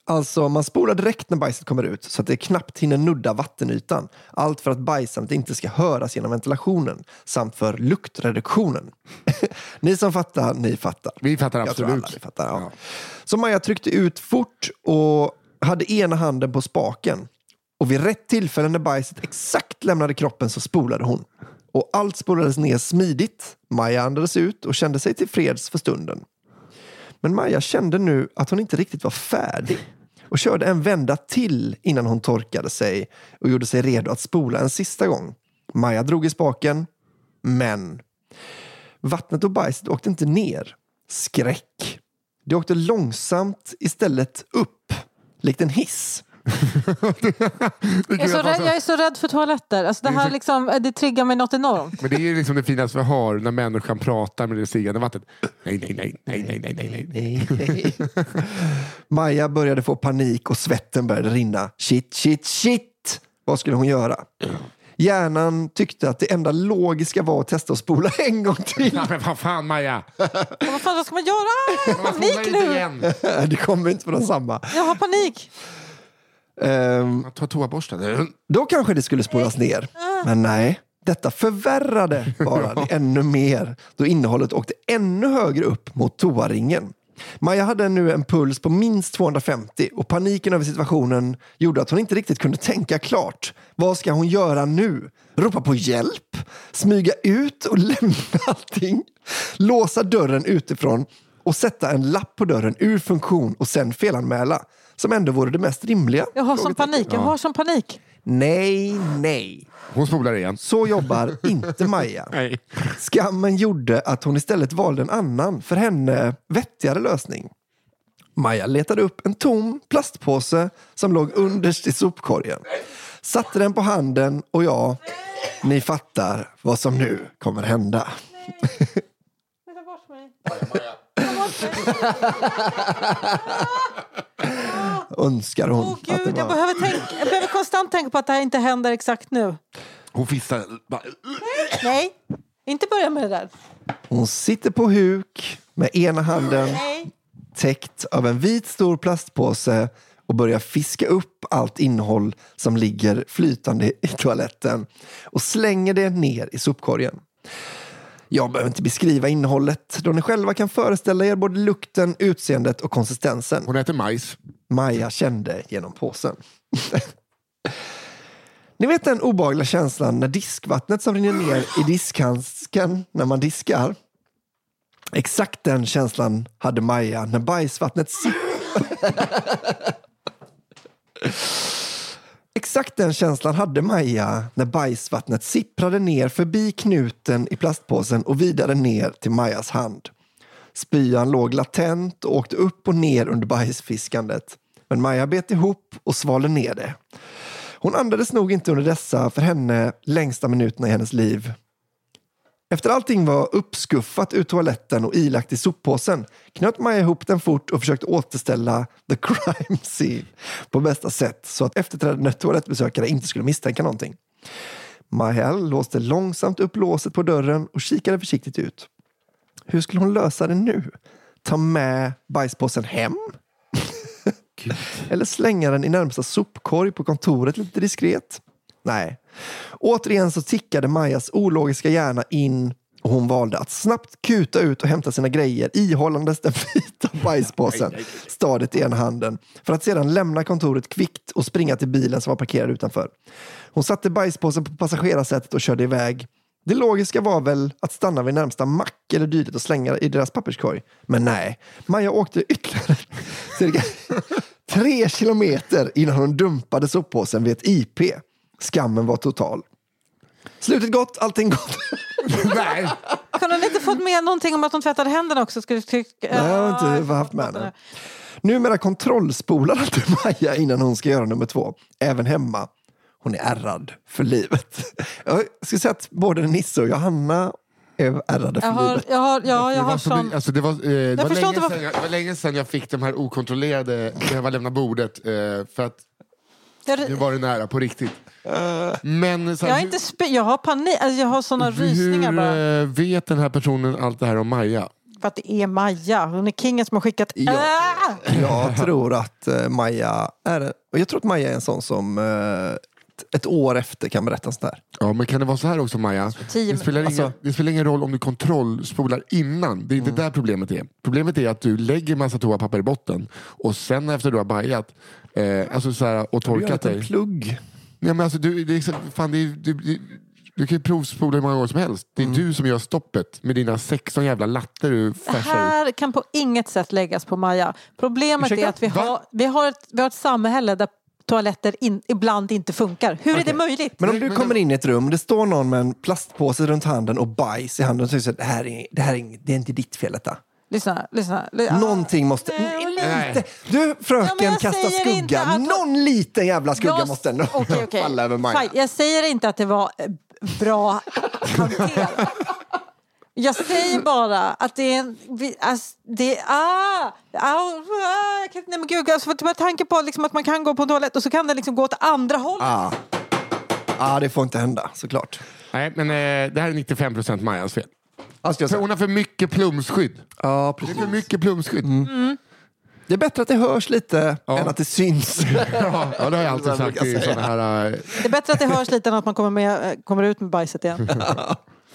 Alltså, man spolar direkt när bajset kommer ut så att det knappt hinner nudda vattenytan. Allt för att bajsandet inte ska höras genom ventilationen samt för luktreduktionen. ni som fattar, ni fattar. Vi fattar Jag absolut. alla fattar. Ja. Ja. Så Maja tryckte ut fort och hade ena handen på spaken. Och vid rätt tillfälle när bajset exakt lämnade kroppen så spolade hon. Och allt spolades ner smidigt. Maja andades ut och kände sig tillfreds för stunden. Men Maja kände nu att hon inte riktigt var färdig och körde en vända till innan hon torkade sig och gjorde sig redo att spola en sista gång. Maja drog i spaken, men vattnet och bajset åkte inte ner. Skräck. Det åkte långsamt istället upp, likt en hiss. Jag är, så rädd, jag är så rädd för toaletter. Alltså det, här liksom, det triggar mig något enormt. Men det är ju liksom det finaste vi har när människan pratar med det stigande vattnet. Nej, nej, nej, nej, nej, nej, nej, nej. Maja började få panik och svetten började rinna. Shit, shit, shit! Vad skulle hon göra? Hjärnan tyckte att det enda logiska var att testa att spola en gång till. Ja, men vad fan Maja! Vad fan vad ska man göra? Jag har panik nu. Det kommer inte från samma. Jag har panik. Ehm, Ta toaborsten. då kanske det skulle spolas ner. Men nej, detta förvärrade bara det ännu mer då innehållet åkte ännu högre upp mot toaringen. Maja hade nu en puls på minst 250 och paniken över situationen gjorde att hon inte riktigt kunde tänka klart. Vad ska hon göra nu? Ropa på hjälp? Smyga ut och lämna allting? Låsa dörren utifrån och sätta en lapp på dörren ur funktion och sen felanmäla? Som ändå vore det mest rimliga. Jag har som panik. Jag har som panik. Nej, nej. Hon spolar igen. Så jobbar inte Maja. Nej. Skammen gjorde att hon istället valde en annan, för henne vettigare lösning. Maja letade upp en tom plastpåse som låg underst i sopkorgen. Satte den på handen och ja, ni fattar vad som nu kommer hända. Önskar hon Åh att det gud, jag var... behöver, tänka, jag behöver konstant tänka på att det här inte händer exakt nu. Hon fissar. bara- Nej, inte börja med det där. Hon sitter på huk med ena handen Nej. täckt av en vit stor plastpåse och börjar fiska upp allt innehåll som ligger flytande i toaletten och slänger det ner i sopkorgen. Jag behöver inte beskriva innehållet då ni själva kan föreställa er både lukten, utseendet och konsistensen. Hon äter majs. Maja kände genom påsen. Ni vet den obehagliga känslan när diskvattnet som rinner ner i diskhandsken när man diskar? Exakt den känslan hade Maja när bajsvattnet Exakt den känslan hade Maja när bajsvattnet sipprade ner förbi knuten i plastpåsen och vidare ner till Majas hand. Spyan låg latent och åkte upp och ner under bajsfiskandet. Men Maja bet ihop och svalde ner det. Hon andades nog inte under dessa, för henne, längsta minuterna i hennes liv. Efter allting var uppskuffat ur toaletten och ilagt i soppåsen knöt Maja ihop den fort och försökte återställa the crime scene på bästa sätt så att efterträdande toalettbesökare inte skulle misstänka någonting. Maja låste långsamt upp låset på dörren och kikade försiktigt ut. Hur skulle hon lösa det nu? Ta med bajspåsen hem? Eller slänga den i närmsta sopkorg på kontoret lite diskret? Nej. Återigen så tickade Majas ologiska hjärna in och hon valde att snabbt kuta ut och hämta sina grejer ihållandes den vita bajspåsen stadigt i ena handen för att sedan lämna kontoret kvickt och springa till bilen som var parkerad utanför. Hon satte bajspåsen på passagerarsätet och körde iväg. Det logiska var väl att stanna vid närmsta mack eller dylikt och slänga i deras papperskorg. Men nej, Maja åkte ytterligare cirka tre kilometer innan hon dumpade soppåsen vid ett IP. Skammen var total. Slutet gott, allting gott. Nej. Kunde hon inte fått med någonting om att hon tvättade händerna också? Skulle tycka, Nej, jag har inte haft med det. Numera kontrollspolar alltid Maja innan hon ska göra nummer två. Även hemma. Hon är ärrad för livet. Jag skulle säga att både Nisse och Johanna är ärrade för Jag har, livet. jag har, ja, jag har sån... alltså det, var, eh, det, var länge sedan jag, det var länge sedan jag fick de här okontrollerade, var lämna bordet. Eh, för att Jag, nu var det nära på riktigt. Men så här, jag, har inte spe- jag har panik, alltså jag har såna hur, rysningar hur bara. eh, vet den här personen allt det här om Maja? För att det är Maja. Hon är kingen som har skickat... Ja. Ah! Jag tror att eh, Maja är, och jag tror att Maja är en sån som eh, ett år efter kan berätta sånt här. Ja, men kan det vara så här också Maja? tio- Det spelar, alltså- ingen, det spelar ingen roll om du kontrollspolar innan. Det är inte där problemet är. Problemet är att du lägger massa toapapper i botten och sen efter du har bajat eh, alltså så här, och Du torkat en dig. plugg. Ja, men alltså, du, det är, så- fan, det är, du, du, du kan ju provspola hur många gånger som helst. Det är du som gör stoppet med dina 16 jävla latter du Det färsar ut. här kan på inget sätt läggas på Maja. Problemet Ursäkta? är att vi Va? har, vi, har ett, vi har ett samhälle där toaletter in, ibland inte funkar. Hur är det möjligt? Men om du kommer in i ett rum, det står någon med en plastpåse runt handen och bajs i handen och säger så här, det här är, det här är, inget- det är inte ditt fel detta. Lyssna, lyssna. Li- Någonting måste... Nej, Lite. Du fröken Ja, kasta skugga. att- Någon liten jävla skugga Jag- måste ändå Okej, okej. falla över Maja. Fine. Jag säger inte att det var eh, bra hanterat. Jag säger bara att det är en... Alltså, det är... Ah, ah, ah, nej men gud, alltså, för tanke på liksom att man kan gå på en toalett och så kan det liksom gå åt andra hållet. Ah. ah, det får inte hända såklart. Nej, men eh, det här är 95% Majas fel. Ska jag hon har för mycket plumsskydd. Ja, Det är precis. för mycket plumsskydd. Det är bättre att det hörs lite Ja. än att det syns. Ja, ja, det har jag alltid sagt brukar i såna här... eh, Det är bättre att det hörs lite än att man kommer, med, eh, kommer ut med bajset igen.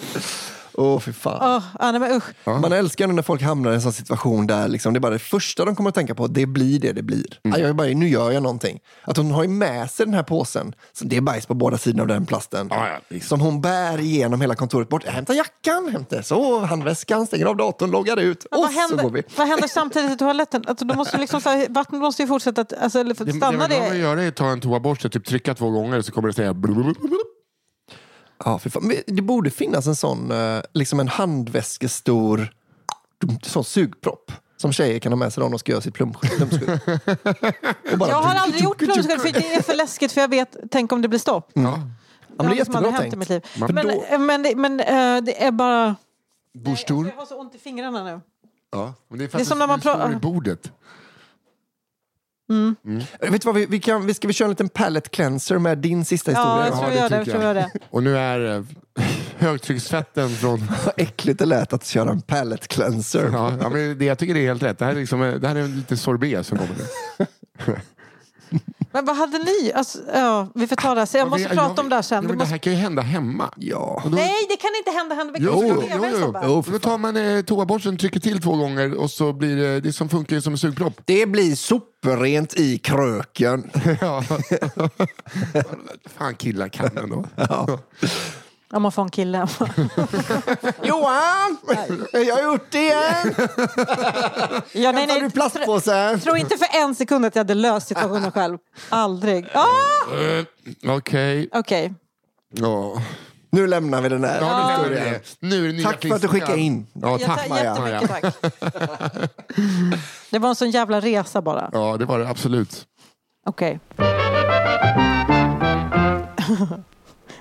Åh, fy fan. Oh, ah, nej, men usch. Man älskar när folk hamnar i en sån situation där liksom, det är bara det första de kommer att tänka på. Det blir det det blir. Ah, jag är bara, nu gör jag någonting. Att hon har ju med sig den här påsen. Så det är bajs på båda sidorna av den plasten. Ja, ja, visst. som hon bär igenom hela kontoret. Bort. Hämta jackan, hämta så handväskan, stänger av datorn, loggar ut. Men och vad, så går vi. händer, vad händer samtidigt i toaletten? Alltså, de måste liksom, så här, vattnet måste ju fortsätta, att- alltså, eller för- Det, det stanna man behöver göra är att ta en toaborste, typ trycka två gånger så kommer det säga. Ja, fy fan. Men Det borde finnas en sån, eh, liksom en handväskestor sån sugpropp. Som tjejer kan ha med sig när de ska göra sitt plumskydd. plumskydd. Och bara- Jag har aldrig gjort plumskydd för det är för läskigt för jag vet, tänk om det blir stopp. Ja. Ja, men det är har liksom aldrig jättebra hänt i mitt liv. För Men, då- eh, men, det, men eh, det är bara... Borstor. Jag har så ont i fingrarna nu. Ja. Men det är för Det är som när man du slår pra- i bordet. Vet du vad, vi, vi kan, vi ska vi köra en liten palette cleanser med din sista Ja, historia? jag tror jag gör det. Jag tror jag det. Och nu är eh, högtryckstvätten från... Vad äckligt det lät att köra en palette cleanser. Ja, ja, men det, jag tycker det är helt rätt. Det här är, liksom, eh, det här är lite sorbet som kommer nu. Men vad hade ni? Alltså, ja, vi får ta det här. sen. Jag måste men prata om det här sen. Ja, men det här kan ju hända hemma. Ja. Nej, det kan inte hända. kan Jo, jo, jo, jo. Jo, för Då tar man eh, toaborsten, trycker till två gånger och så blir det, det som funkar som en sugpropp. Det blir superrent i kröken. Ja. Fan killar kan ändå. Om man får en kille. Johan! Jag har gjort det igen! ja, nej, Tar du nej. plastpåsen? Tro inte för en sekund att jag hade löst situationen själv. Aldrig. Ah! Eh, Okej. Okej. Ja. Nu lämnar vi den här Ja, nu, är historien. det, nu är det nya Tack för att du friska. skickade in. Ja, Jätte- tack Maja. Jättemycket tack. Det var en sån jävla resa bara. Ja, det var det absolut. Okej.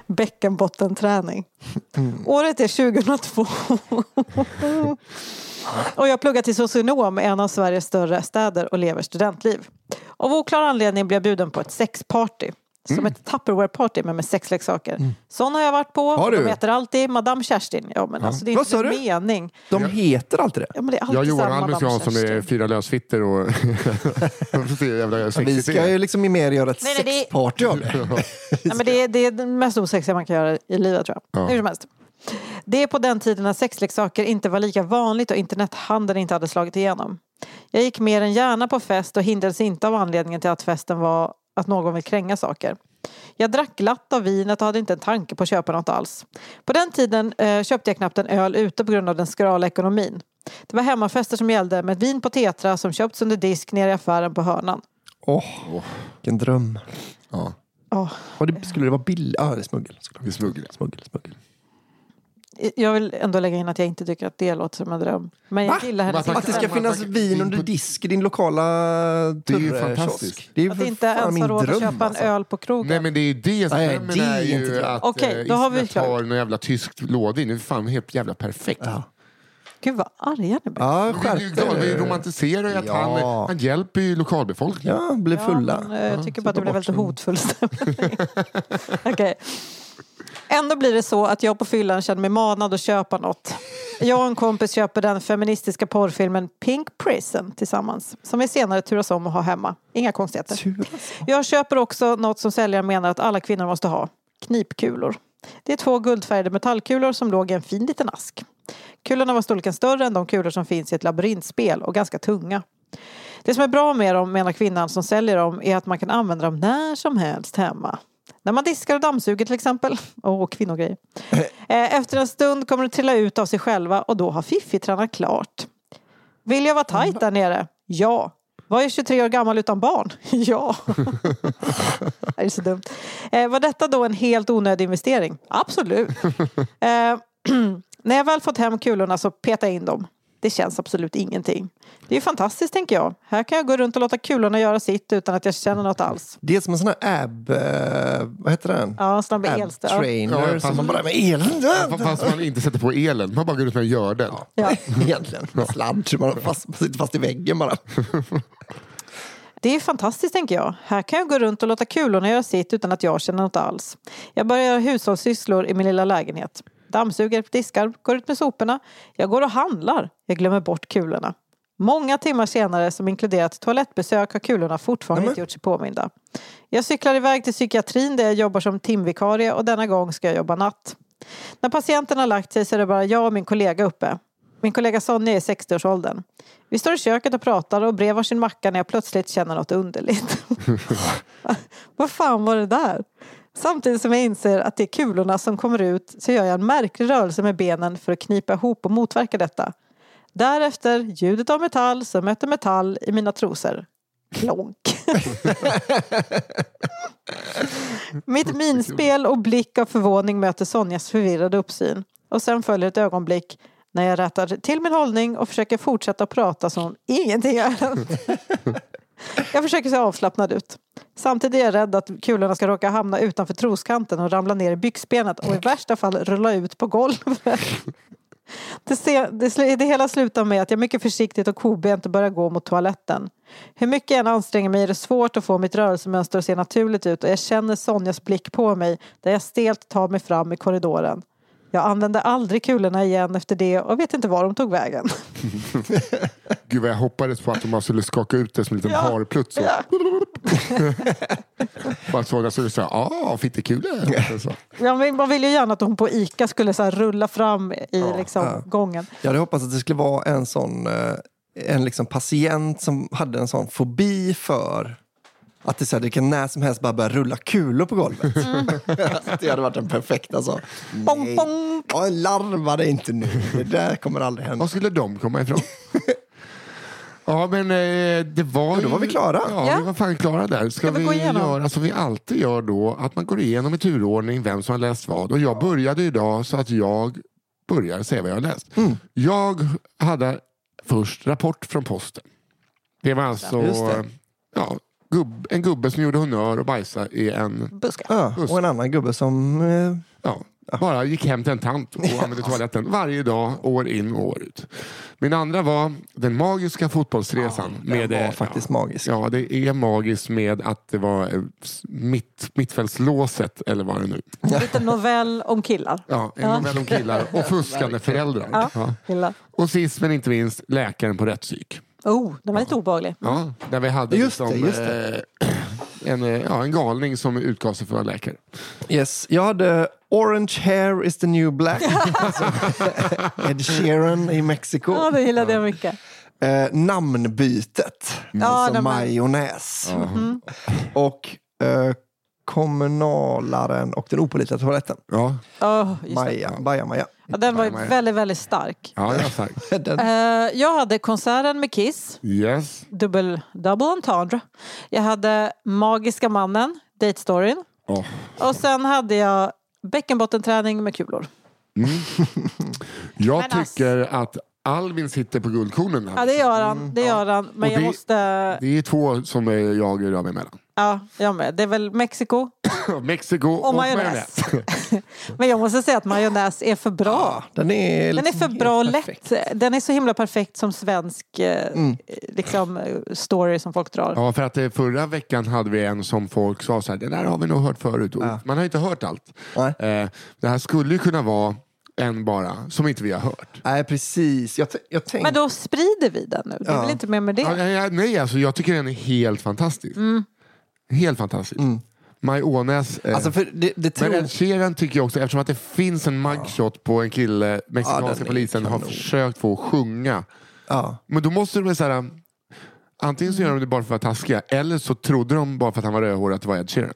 Bäckenbottenträning. Året är 2002. och jag pluggar till socionom i en av Sveriges större städer och lever studentliv. Av oklar anledning blev jag bjuden på ett sexparty. Som ett Tupperware-party men med sexleksaker. Sån har jag varit på. Har De du? heter alltid Madame Kerstin. Ja, men alltså, det är Vad inte du? mening. De heter alltid det. Ja, men det är alltid Jag och Johan Alves Madame jag som är fyra lösfitter och... Vi ska är. ju liksom mer göra ett Nej, nej, sexparty av det. Nej, men det, är, det är det mest osexiga man kan göra i livet tror jag. Ja. Hur som helst. Det är på den tiden när sexleksaker inte var lika vanligt och internethandeln inte hade slagit igenom. Jag gick mer än gärna på fest och hindrades inte av anledningen till att festen var att någon vill kränga saker. Jag drack glatt av vinet och hade inte en tanke på att köpa något alls. På den tiden eh, köpte jag knappt en öl ute på grund av den skrala ekonomin. Det var hemmafester som gällde med vin på tetra som köpts under disk nere i affären på hörnan. Åh, vilken dröm. Ja, Och det, skulle det vara billigt? Ja, det är smuggel. såklart. vi smugglar. Smuggel, smuggel. Jag vill ändå lägga in att jag inte tycker att det låter som en dröm. Men jag Va? gillar hennes Att det ska finnas vin under disk i din lokala Det är ju fantastiskt. Det är ju Att inte ens ha råd att dröm, köpa en alltså. öl på krogen. Nej men det är ju det som Nej, det är är inte ju att Okej, eh, då har vi Ismet klart. har någon jävla tysk lådvin. Det är fan helt jävla perfekt. Ja, Gud vad arga ni blir. ja Det är ju skärp Vi er. romantiserar ju att Ja. han, han hjälper ju lokalbefolkningen. Ja, bli Ja, fulla. men, eh, jag tycker bara att det blev väldigt hotfull stämning. Okej. Ändå blir det så att jag på fyllan känner mig manad att köpa något. Jag och en kompis köper den feministiska porrfilmen Pink Prison tillsammans. Som vi senare turas om att ha hemma. Inga konstigheter. Jag köper också något som säljaren menar att alla kvinnor måste ha. Knipkulor. Det är två guldfärgade metallkulor som låg i en fin liten ask. Kulorna var storleken större än de kulor som finns i ett labyrintspel och ganska tunga. Det som är bra med dem, menar kvinnan som säljer dem, är att man kan använda dem när som helst hemma. När man diskar och dammsuger till exempel. Åh, kvinnogrej. Eh, Efter en stund kommer de trilla ut av sig själva och då har Fiffi tränat klart. Vill jag vara tajt där nere? Ja. Var jag 23 år gammal utan barn? Ja. det är så dumt. Eh, var detta då en helt onödig investering? Absolut. Eh, när jag väl fått hem kulorna så petar jag in dem. Det känns absolut ingenting. Det är ju fantastiskt tänker jag. Här kan jag gå runt och låta kulorna göra sitt utan att jag känner något alls. Det är som en sån här ab... eh, vad heter den? Ja, snabb ab elstöd. Ja. trainer. Ja, som fast- man bara, men elen! Fa- Fast man inte sätter på elen, man bara går ut med en gördel. Ja. Egentligen. Sladd, så man fast, man sitter fast i väggen bara. Det är fantastiskt tänker jag. Här kan jag gå runt och låta kulorna göra sitt utan att jag känner något alls. Jag börjar göra hushållssysslor i min lilla lägenhet. Dammsuger, diskar, går ut med soporna. Jag går och handlar. Jag glömmer bort kulorna. Många timmar senare som inkluderat toalettbesök har kulorna fortfarande inte gjort sig påminda. Jag cyklar iväg till psykiatrin där jag jobbar som timvikarie och denna gång ska jag jobba natt. När patienten har lagt sig så är det bara jag och min kollega uppe. Min kollega Sonja är i 60-årsåldern. Vi står i köket och pratar och bredvid varsin macka när jag plötsligt känner något underligt. Vad fan var det där? Samtidigt som jag inser att det är kulorna som kommer ut så gör jag en märklig rörelse med benen för att knipa ihop och motverka detta. Därefter ljudet av metall som möter metall i mina trosor. Klonk. Mitt minspel och blick av förvåning möter Sonjas förvirrade uppsyn. Och sen följer ett ögonblick när jag rättar till min hållning och försöker fortsätta prata som ingenting har hänt. Jag försöker se avslappnad ut. Samtidigt är jag rädd att kulorna ska råka hamna utanför troskanten och ramla ner i byxbenet och i värsta fall rulla ut på golvet. Det, se, det, det hela slutar med att jag mycket försiktigt och kobent börjar gå mot toaletten. Hur mycket jag än anstränger mig är det svårt att få mitt rörelsemönster att se naturligt ut och jag känner Sonjas blick på mig där jag stelt tar mig fram i korridoren. Jag använde aldrig kulorna igen efter det och vet inte var de tog vägen. Gud vad jag hoppades på att de bara skulle skaka ut det som en liten Ja. harplutt. Så. Ja. Bara så när du sa, ja, fittekule. Så. Ja, men man vill ju gärna att hon på ICA skulle så här rulla fram i liksom, gången. Jag hade hoppats att det skulle vara en sån eh, en liksom patient som hade en sån fobi för att det, så här, det kan när som helst bara börja rulla kulor på golvet. det hade varit den perfekta så. Bong, Nej, bong. ja, larva dig inte nu. Det där kommer aldrig hända. Var skulle de komma ifrån? Ja, men eh, det var då ju... var vi klara. Ja, Ja. vi var fan klara där. Ska, Ska vi vi, göra som vi alltid gör då, att man går igenom i turordning vem som har läst vad. Och jag började idag så att jag börjar säga vad jag har läst. Mm. Jag hade först rapport från posten. Det var alltså. Ja, gubb, en gubbe som gjorde honör och bajsa i en... Buskar. Ja, och en annan gubbe som... Eh, Ja, bara gick hem till en tant och använde toaletten varje dag, år in och år ut. Min andra var den magiska fotbollsresan. med, var eh, faktiskt ja, magisk. Ja, det är magiskt med att det var eh, mitt, mittfältslåset eller vad det nu En liten novell om killar. Ja, en Ja. novell om killar och fuskande föräldrar. Ja. Ja. Och sist men inte minst läkaren på rättspsyk. Oh, den var lite obehaglig. Ja, där vi hade Just det, liksom, just det. eh, en, eh, ja, en galning som utgav sig för att vara läkare. Yes, jag hade Orange hair is the new black. Alltså, Ed Sheeran i Mexiko. Ja, det gillade jag mycket. Eh, namnbytet, Ja, alltså men- majonnäs. Och eh, kommunalaren och den opålitliga toaletten. Ja, Oh, just det. Maja. Ja, den var Maja. väldigt, väldigt stark. ja starkt. Den, Eh, jag hade konserten med Kiss, Yes. dubbel, double entendre. Jag hade Magiska mannen, date storyn. Oh. Och sen hade jag bäckenbottenträning med kulor. Jag Men ass- tycker att Alvin sitter på guldkornen. Ja, det gör han. Det gör han. Men Och jag det- måste... Det är två som jag rör mig mellan. Ja, jag med. Det är väl Mexiko. Mexiko och, Och majonnäs. Men jag måste säga att majonnäs är för bra. den är, Den är liksom för bra och helt lätt. perfekt. Den är så himla perfekt som svensk eh, liksom, eh, story som folk drar. Ja, för att eh, förra veckan hade vi en som folk sa så här, det där har vi nog hört förut. Och Man har inte hört allt. Nej. Eh, det här skulle ju kunna vara en bara, som inte vi har hört. Nej, precis. Jag, jag tänkte... Men då sprider vi den nu. Det är Ja. väl inte mer med det. Ja, ja, nej, alltså, jag tycker den är helt fantastisk. Helt fantastisk. Majonnäs. Eh, Alltså, för det, det tror... men Ed Sheeran tycker jag också, eftersom att det finns en mugshot på en kille, mexikanska polisen har försökt få sjunga. Ja. Men då måste de väl säga Antingen så gör de det bara för att vara taskiga eller så trodde de bara för att han var rödhårig att det var Ed Sheeran.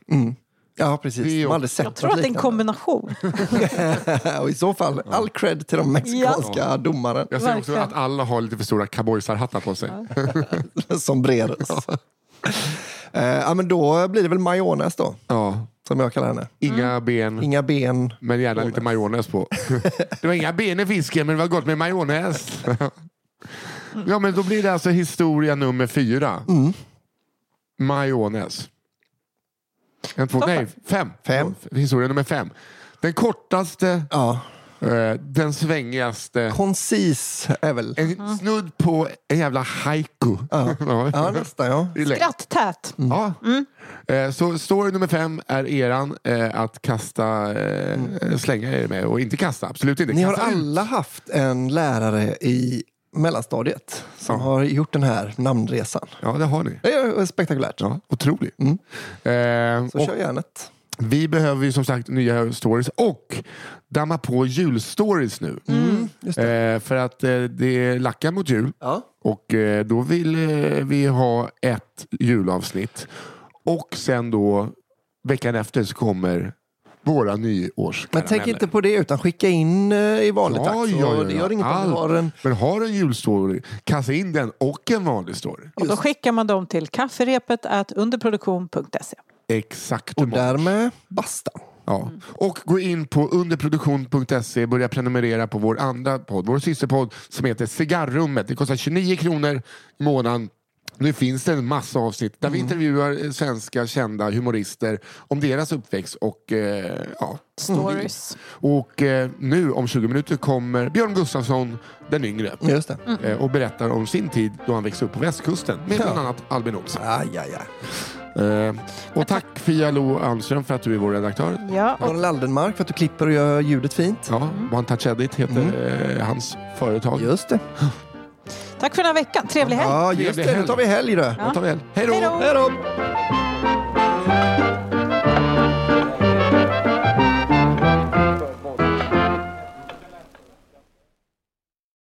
Ja, precis. De har aldrig sett Jag tror att det är en kombination. Och i så fall, all cred till de mexikanska domaren Jag ser också att alla har lite för stora cowboysarhattar på sig. som bredes. Eh, ja, men då blir det väl majonnäs då, Ja. som jag kallar henne. Inga ben, Inga ben. men gärna lite majonnäs på. det var inga ben i fisken, men det var gott med majonnäs. ja, men då blir det alltså historia nummer fyra. Majonnäs. En, två, nej, fem. Fem. Historia nummer fem. Den kortaste, Ja. eh, den svängigaste. Koncis är väl... En snudd på en jävla haiku. Ja, nästan ja. Är lätt. Skratttät. Ja. Eh, Så story nummer fem är eran eh, att kasta, eh, slänga er med och inte kasta, absolut inte. Ni har Kasta ut. alla haft en lärare i mellanstadiet som Ja. har gjort den här namnresan. Ja, det har ni. Det är spektakulärt. Ja, otroligt. Mm. Eh, Så och kör järnet. vi behöver ju som sagt nya stories och damma på julstories nu. Mm. Eh, för att eh, det lackar mot jul Ja. och eh, då vill eh, vi ha ett julavsnitt. Och sen då veckan efter så kommer våra nyårskarameller. Men tänk inte på det utan skicka in eh, i vanlig takt. så Det gör inget du har en... Men har en julstory, kasta in den och en vanlig story. Och då skickar man dem till kafferepet underproduktion.se. Exakt. Och därmed basta. Ja. Och gå in på underproduktion.se börja prenumerera på vår andra podd, vår systerpodd som heter Cigarrummet. Det kostar 29 kronor i månaden. Nu finns det en massa avsnitt där vi intervjuar svenska kända humorister om deras uppväxt och eh, ja. Stories. Och eh, nu om 20 minuter kommer Björn Gustafsson den yngre Just det. eh, och berättar om sin tid då han växte upp på västkusten med bland annat Albin Olsson. Aj, aj, aj. Eh, och tack Fia Lo Almström för att du är vår redaktör. Ja, och Daniel Aldenmark för att du klipper och gör ljudet fint. Ja, One Touch Edit heter eh, hans företag. Just det. Tack för den här veckan. Trevlig helg. Ja, just det. Nu helg. tar vi helg då. Då tar vi helg. Hej då. Hej då!